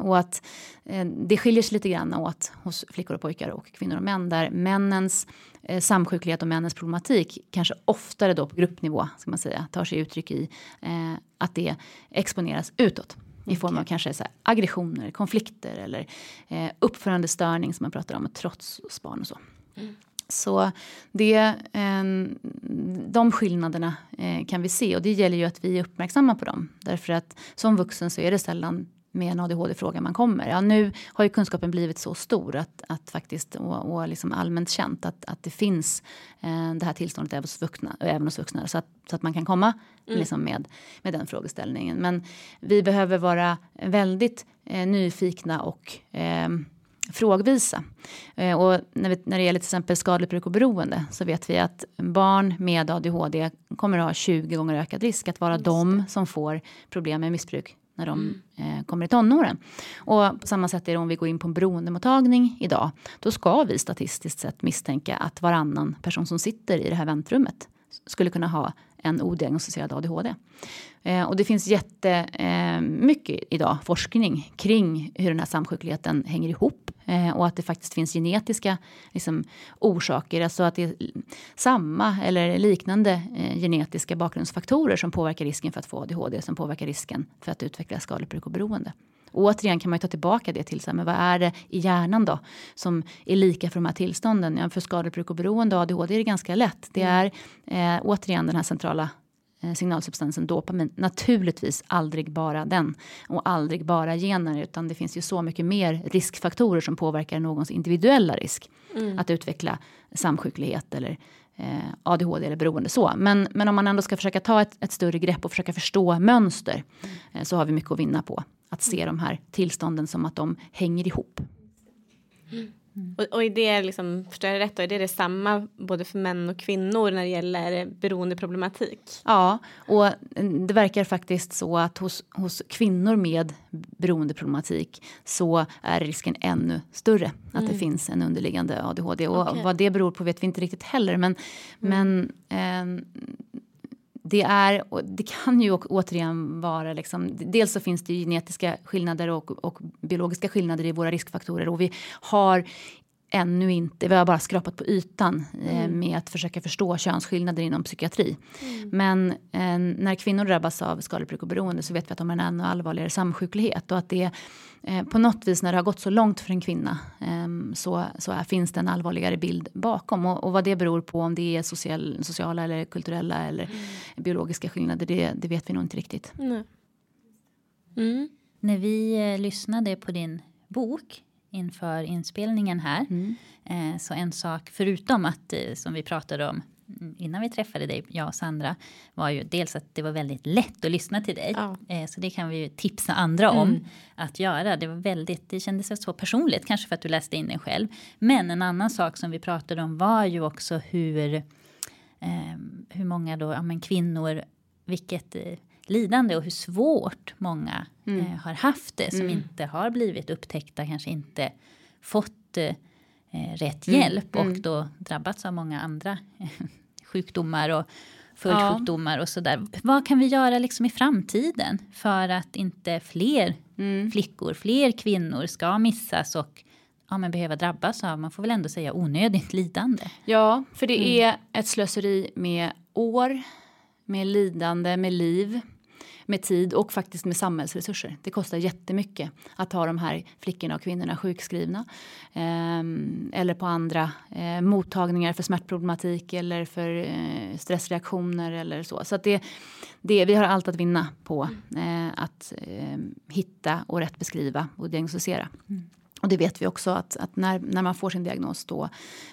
och att eh, det skiljer sig lite grann åt hos flickor och pojkar och kvinnor och män där männens eh, samsjuklighet och männens problematik kanske oftare då på gruppnivå ska man säga tar sig uttryck i att det exponeras utåt i form av kanske så aggressioner, konflikter eller eh, uppförandestörning som man pratar om, trots hos barn och så. Mm. Så det, eh, de skillnaderna eh, kan vi se och det gäller ju att vi är uppmärksamma på dem. Därför att som vuxen så är det sällan med en ADHD-fråga man kommer. Ja, nu har ju kunskapen blivit så stor att, att faktiskt, och, och liksom allmänt känt att, att det finns eh, det här tillståndet även hos vuxna, även hos vuxna så, att, så att man kan komma mm. liksom med, med den frågeställningen. Men vi behöver vara väldigt eh, nyfikna och eh, frågvisa. Eh, och när, vi, när det gäller till exempel skadligt bruk och beroende så vet vi att barn med ADHD kommer att ha 20 gånger ökad risk att vara de som får problem med missbruk när de mm. eh, kommer i tonåren. Och på samma sätt är det om vi går in på en beroendemottagning idag. Då ska vi statistiskt sett misstänka att varannan person som sitter i det här väntrummet skulle kunna ha en odiagnostiserad ADHD. Eh, och det finns jättemycket eh, idag forskning kring hur den här samsjukligheten hänger ihop. Eh, och att det faktiskt finns genetiska liksom, orsaker. Alltså att det är samma eller liknande eh, genetiska bakgrundsfaktorer som påverkar risken för att få ADHD som påverkar risken för att utveckla skadligt bruk och beroende. Återigen kan man ta tillbaka det till så här, men vad är det i hjärnan då som är lika för de här tillstånden? Ja, för skadligt bruk och beroende och ADHD är det ganska lätt. Det är eh, återigen den här centrala eh, signalsubstansen dopamin. Naturligtvis aldrig bara den och aldrig bara gener utan det finns ju så mycket mer riskfaktorer som påverkar någons individuella risk mm. att utveckla samsjuklighet eller eh, ADHD eller beroende så. Men, men om man ändå ska försöka ta ett, ett större grepp och försöka förstå mönster mm. eh, så har vi mycket att vinna på att se de här tillstånden som att de hänger ihop. Mm. Och, och är det, liksom, förstår jag rätt, då, är det detsamma både för män och kvinnor när det gäller beroendeproblematik? Ja, och det verkar faktiskt så att hos, hos kvinnor med beroendeproblematik så är risken ännu större att mm. det finns en underliggande ADHD. Och okay. vad det beror på vet vi inte riktigt heller. Men, mm. men eh, det, är, det kan ju återigen vara... Liksom, dels så finns det genetiska skillnader och, och biologiska skillnader i våra riskfaktorer. Och vi har ännu inte, vi har bara skrapat på ytan eh, mm. med att försöka förstå könsskillnader inom psykiatri. Mm. Men eh, när kvinnor drabbas av skadligt och beroende så vet vi att de har en ännu allvarligare samsjuklighet och att det eh, på något vis när det har gått så långt för en kvinna eh, så, så är, finns det en allvarligare bild bakom och, och vad det beror på om det är social, sociala eller kulturella eller mm. biologiska skillnader det, det, vet vi nog inte riktigt. Mm. När vi eh, lyssnade på din bok inför inspelningen här. Mm. Eh, så en sak förutom att eh, som vi pratade om innan vi träffade dig, jag och Sandra, var ju dels att det var väldigt lätt att lyssna till dig. Ja. Eh, så det kan vi ju tipsa andra om mm. att göra. Det var väldigt, det kändes så personligt, kanske för att du läste in den själv. Men en annan sak som vi pratade om var ju också hur, eh, hur många då, ja men kvinnor, vilket eh, lidande och hur svårt många mm. eh, har haft det som mm. inte har blivit upptäckta, kanske inte fått eh, rätt mm. hjälp och mm. då drabbats av många andra sjukdomar och följdsjukdomar ja. och sådär. Vad kan vi göra liksom i framtiden för att inte fler mm. flickor, fler kvinnor ska missas och ja, men behöva drabbas av, man får väl ändå säga onödigt lidande. Ja, för det mm. är ett slöseri med år, med lidande, med liv med tid och faktiskt med samhällsresurser. Det kostar jättemycket att ha de här flickorna och kvinnorna sjukskrivna. Eh, eller på andra eh, mottagningar för smärtproblematik eller för eh, stressreaktioner eller så. Så att det, det, vi har allt att vinna på eh, att hitta och rätt beskriva och diagnostisera. Mm. Och det vet vi också att, att, när, när man får sin diagnos då,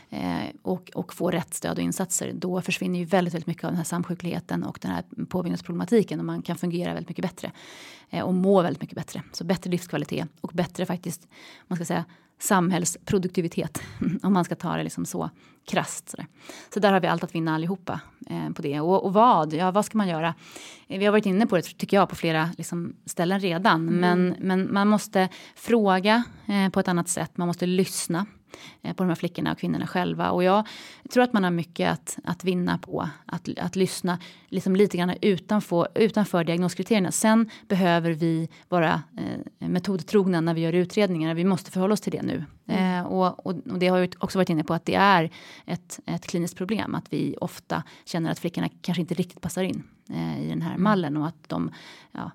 eh, och, och får rätt stöd och insatser då försvinner ju väldigt, väldigt mycket av den här samsjukligheten och den här påbyggnadsproblematiken och man kan fungera väldigt mycket bättre eh, och må väldigt mycket bättre. Så bättre livskvalitet och bättre faktiskt, man ska säga samhällsproduktivitet om man ska ta det liksom så krasst. Så, så där har vi allt att vinna allihopa eh, på det. Och, och, vad? Ja, vad ska man göra? Vi har varit inne på det tycker jag på flera liksom, ställen redan. Mm. Men, men man måste fråga eh, på ett annat sätt. Man måste lyssna. Eh, på de här flickorna och kvinnorna själva. Och jag tror att man har mycket att, att vinna på att, att lyssna liksom lite grann utanför, utanför diagnoskriterierna. Sen behöver vi vara eh, metodtrogna när vi gör utredningar. Vi måste förhålla oss till det nu. Mm. Eh, och, och, och, det har jag också varit inne på att det är ett, ett kliniskt problem. Att vi ofta känner att flickorna kanske inte riktigt passar in eh, i den här mm. mallen. Och att de, ja,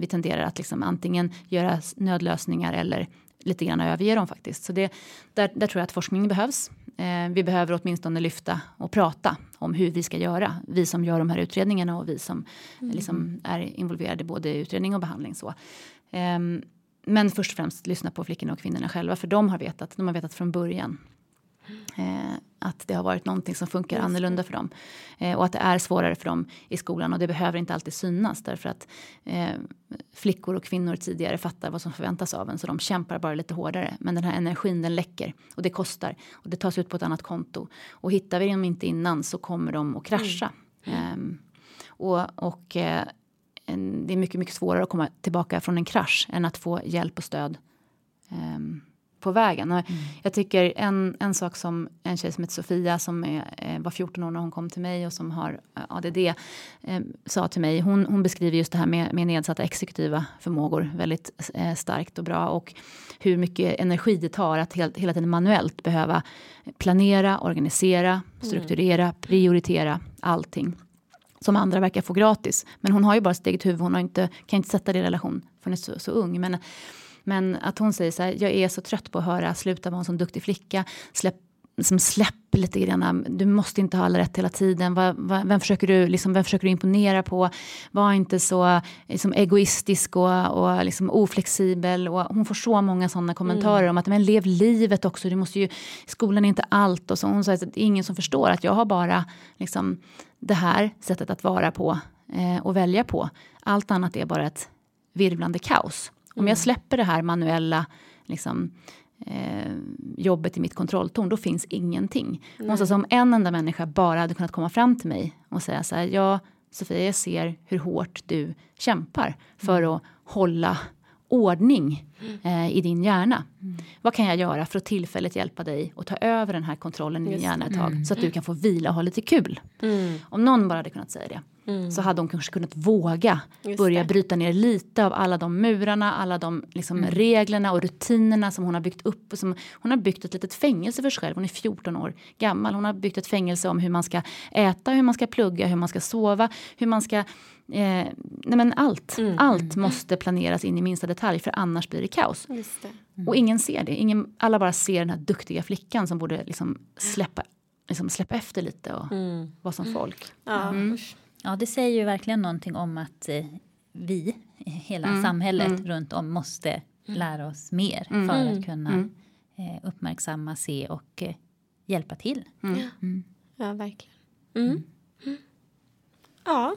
vi tenderar att liksom antingen göra nödlösningar eller lite grann överge dem faktiskt. Så det, där, där tror jag att forskning behövs. Eh, vi behöver åtminstone lyfta och prata om hur vi ska göra. Vi som gör de här utredningarna och vi som mm. liksom är involverade både i utredning och behandling. Så. Eh, men först och främst lyssna på flickorna och kvinnorna själva för de har vetat, de har vetat från början. Eh, att det har varit någonting som funkar annorlunda för dem. Eh, och att det är svårare för dem i skolan och det behöver inte alltid synas därför att eh, flickor och kvinnor tidigare fattar vad som förväntas av en så de kämpar bara lite hårdare. Men den här energin den läcker och det kostar och det tas ut på ett annat konto. Och hittar vi dem inte innan så kommer de att krascha. Mm. Eh, och, och eh, det är mycket, mycket svårare att komma tillbaka från en krasch än att få hjälp och stöd um, på vägen. Mm. Jag tycker en, en sak som en tjej som heter Sofia som är, eh, var 14 år när hon kom till mig och som har eh, ADD eh, sa till mig. Hon, hon beskriver just det här med, med nedsatta exekutiva förmågor väldigt eh, starkt och bra och hur mycket energi det tar att helt, hela tiden manuellt behöva planera, organisera, mm. strukturera, mm. prioritera allting som andra verkar få gratis. Men hon har ju bara sitt eget huvud, hon har inte, kan inte sätta det i relation för hon är så, så ung. Men, men att hon säger så här, jag är så trött på att höra, sluta vara en sån duktig flicka, släpp liksom släpp lite grann. Du måste inte ha alla rätt hela tiden. Va, va, vem, försöker du, liksom, vem försöker du imponera på? Var inte så liksom, egoistisk och, och liksom, oflexibel. Och hon får så många sådana kommentarer mm. om att men lev livet också. Du måste ju, skolan är inte allt. Och så hon säger att det är ingen som förstår att jag har bara liksom, det här sättet att vara på eh, och välja på. Allt annat är bara ett virvlande kaos. Om jag mm. släpper det här manuella liksom, eh, jobbet i mitt kontrolltorn, då finns ingenting. Mm. Alltså, om en enda människa bara hade kunnat komma fram till mig och säga så här, ja Sofia, jag ser hur hårt du kämpar för mm. att hålla ordning eh, i din hjärna. Mm. Vad kan jag göra för att tillfälligt hjälpa dig att ta över den här kontrollen i din hjärna ett tag mm. så att du kan få vila och ha lite kul. Mm. Om någon bara hade kunnat säga det mm. så hade hon kanske kunnat våga Just börja det. bryta ner lite av alla de murarna, alla de liksom, mm. reglerna och rutinerna som hon har byggt upp. Som, hon har byggt ett litet fängelse för sig själv, hon är 14 år gammal. Hon har byggt ett fängelse om hur man ska äta, hur man ska plugga, hur man ska sova, hur man ska Eh, nej men allt, mm. allt måste planeras in i minsta detalj för annars blir det kaos. Det. Mm. Och ingen ser det. Ingen, alla bara ser den här duktiga flickan som borde liksom släppa, liksom släppa efter lite och mm. vara som folk. Ja. Mm. ja, det säger ju verkligen någonting om att eh, vi, hela mm. samhället mm. runt om måste lära oss mer för att kunna eh, uppmärksamma, se och eh, hjälpa till. Ja, verkligen. Ja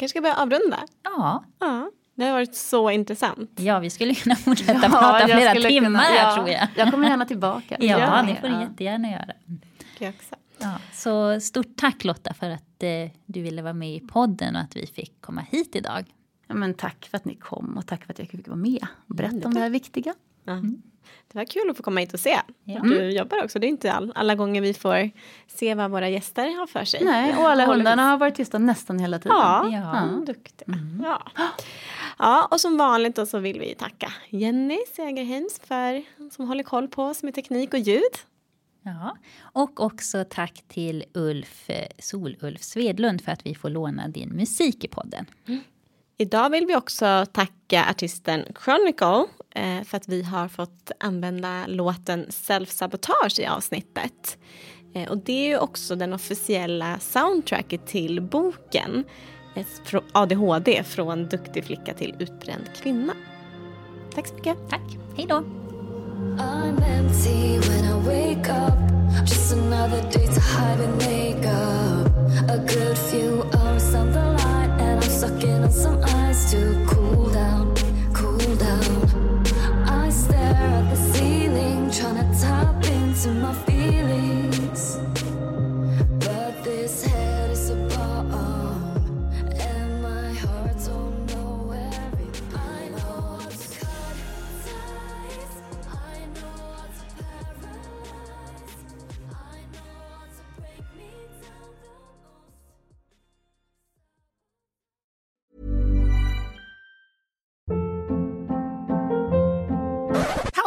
kanske ska börja avrunda? Ja. ja. Det har varit så intressant. Ja, vi skulle kunna fortsätta ja, prata flera timmar kunna, här ja. tror jag. Jag kommer gärna tillbaka. ja, ja, det får du jättegärna göra. Jag också. Ja, så stort tack Lotta för att eh, du ville vara med i podden och att vi fick komma hit idag. Ja, men tack för att ni kom och tack för att jag fick vara med och berätta mm, om det här viktiga. Mm. Det var kul att få komma hit och se ja. du mm. jobbar också. Det är inte all, alla gånger vi får se vad våra gäster har för sig. Nej, och alla hundarna har varit tysta nästan hela tiden. Ja, ja. Duktiga. Mm. Ja. ja, och som vanligt då så vill vi tacka Jenny Segerhems för, som håller koll på oss med teknik och ljud. Ja, och också tack till Ulf Solulf Svedlund för att vi får låna din musik i podden. Mm. Idag vill vi också tacka artisten Chronicle eh, för att vi har fått använda låten Self Sabotage i avsnittet. Eh, och det är ju också den officiella soundtracket till boken ADHD från duktig flicka till utbränd kvinna. Tack så mycket. Tack. Hej då. I'm sucking on some ice to cool down,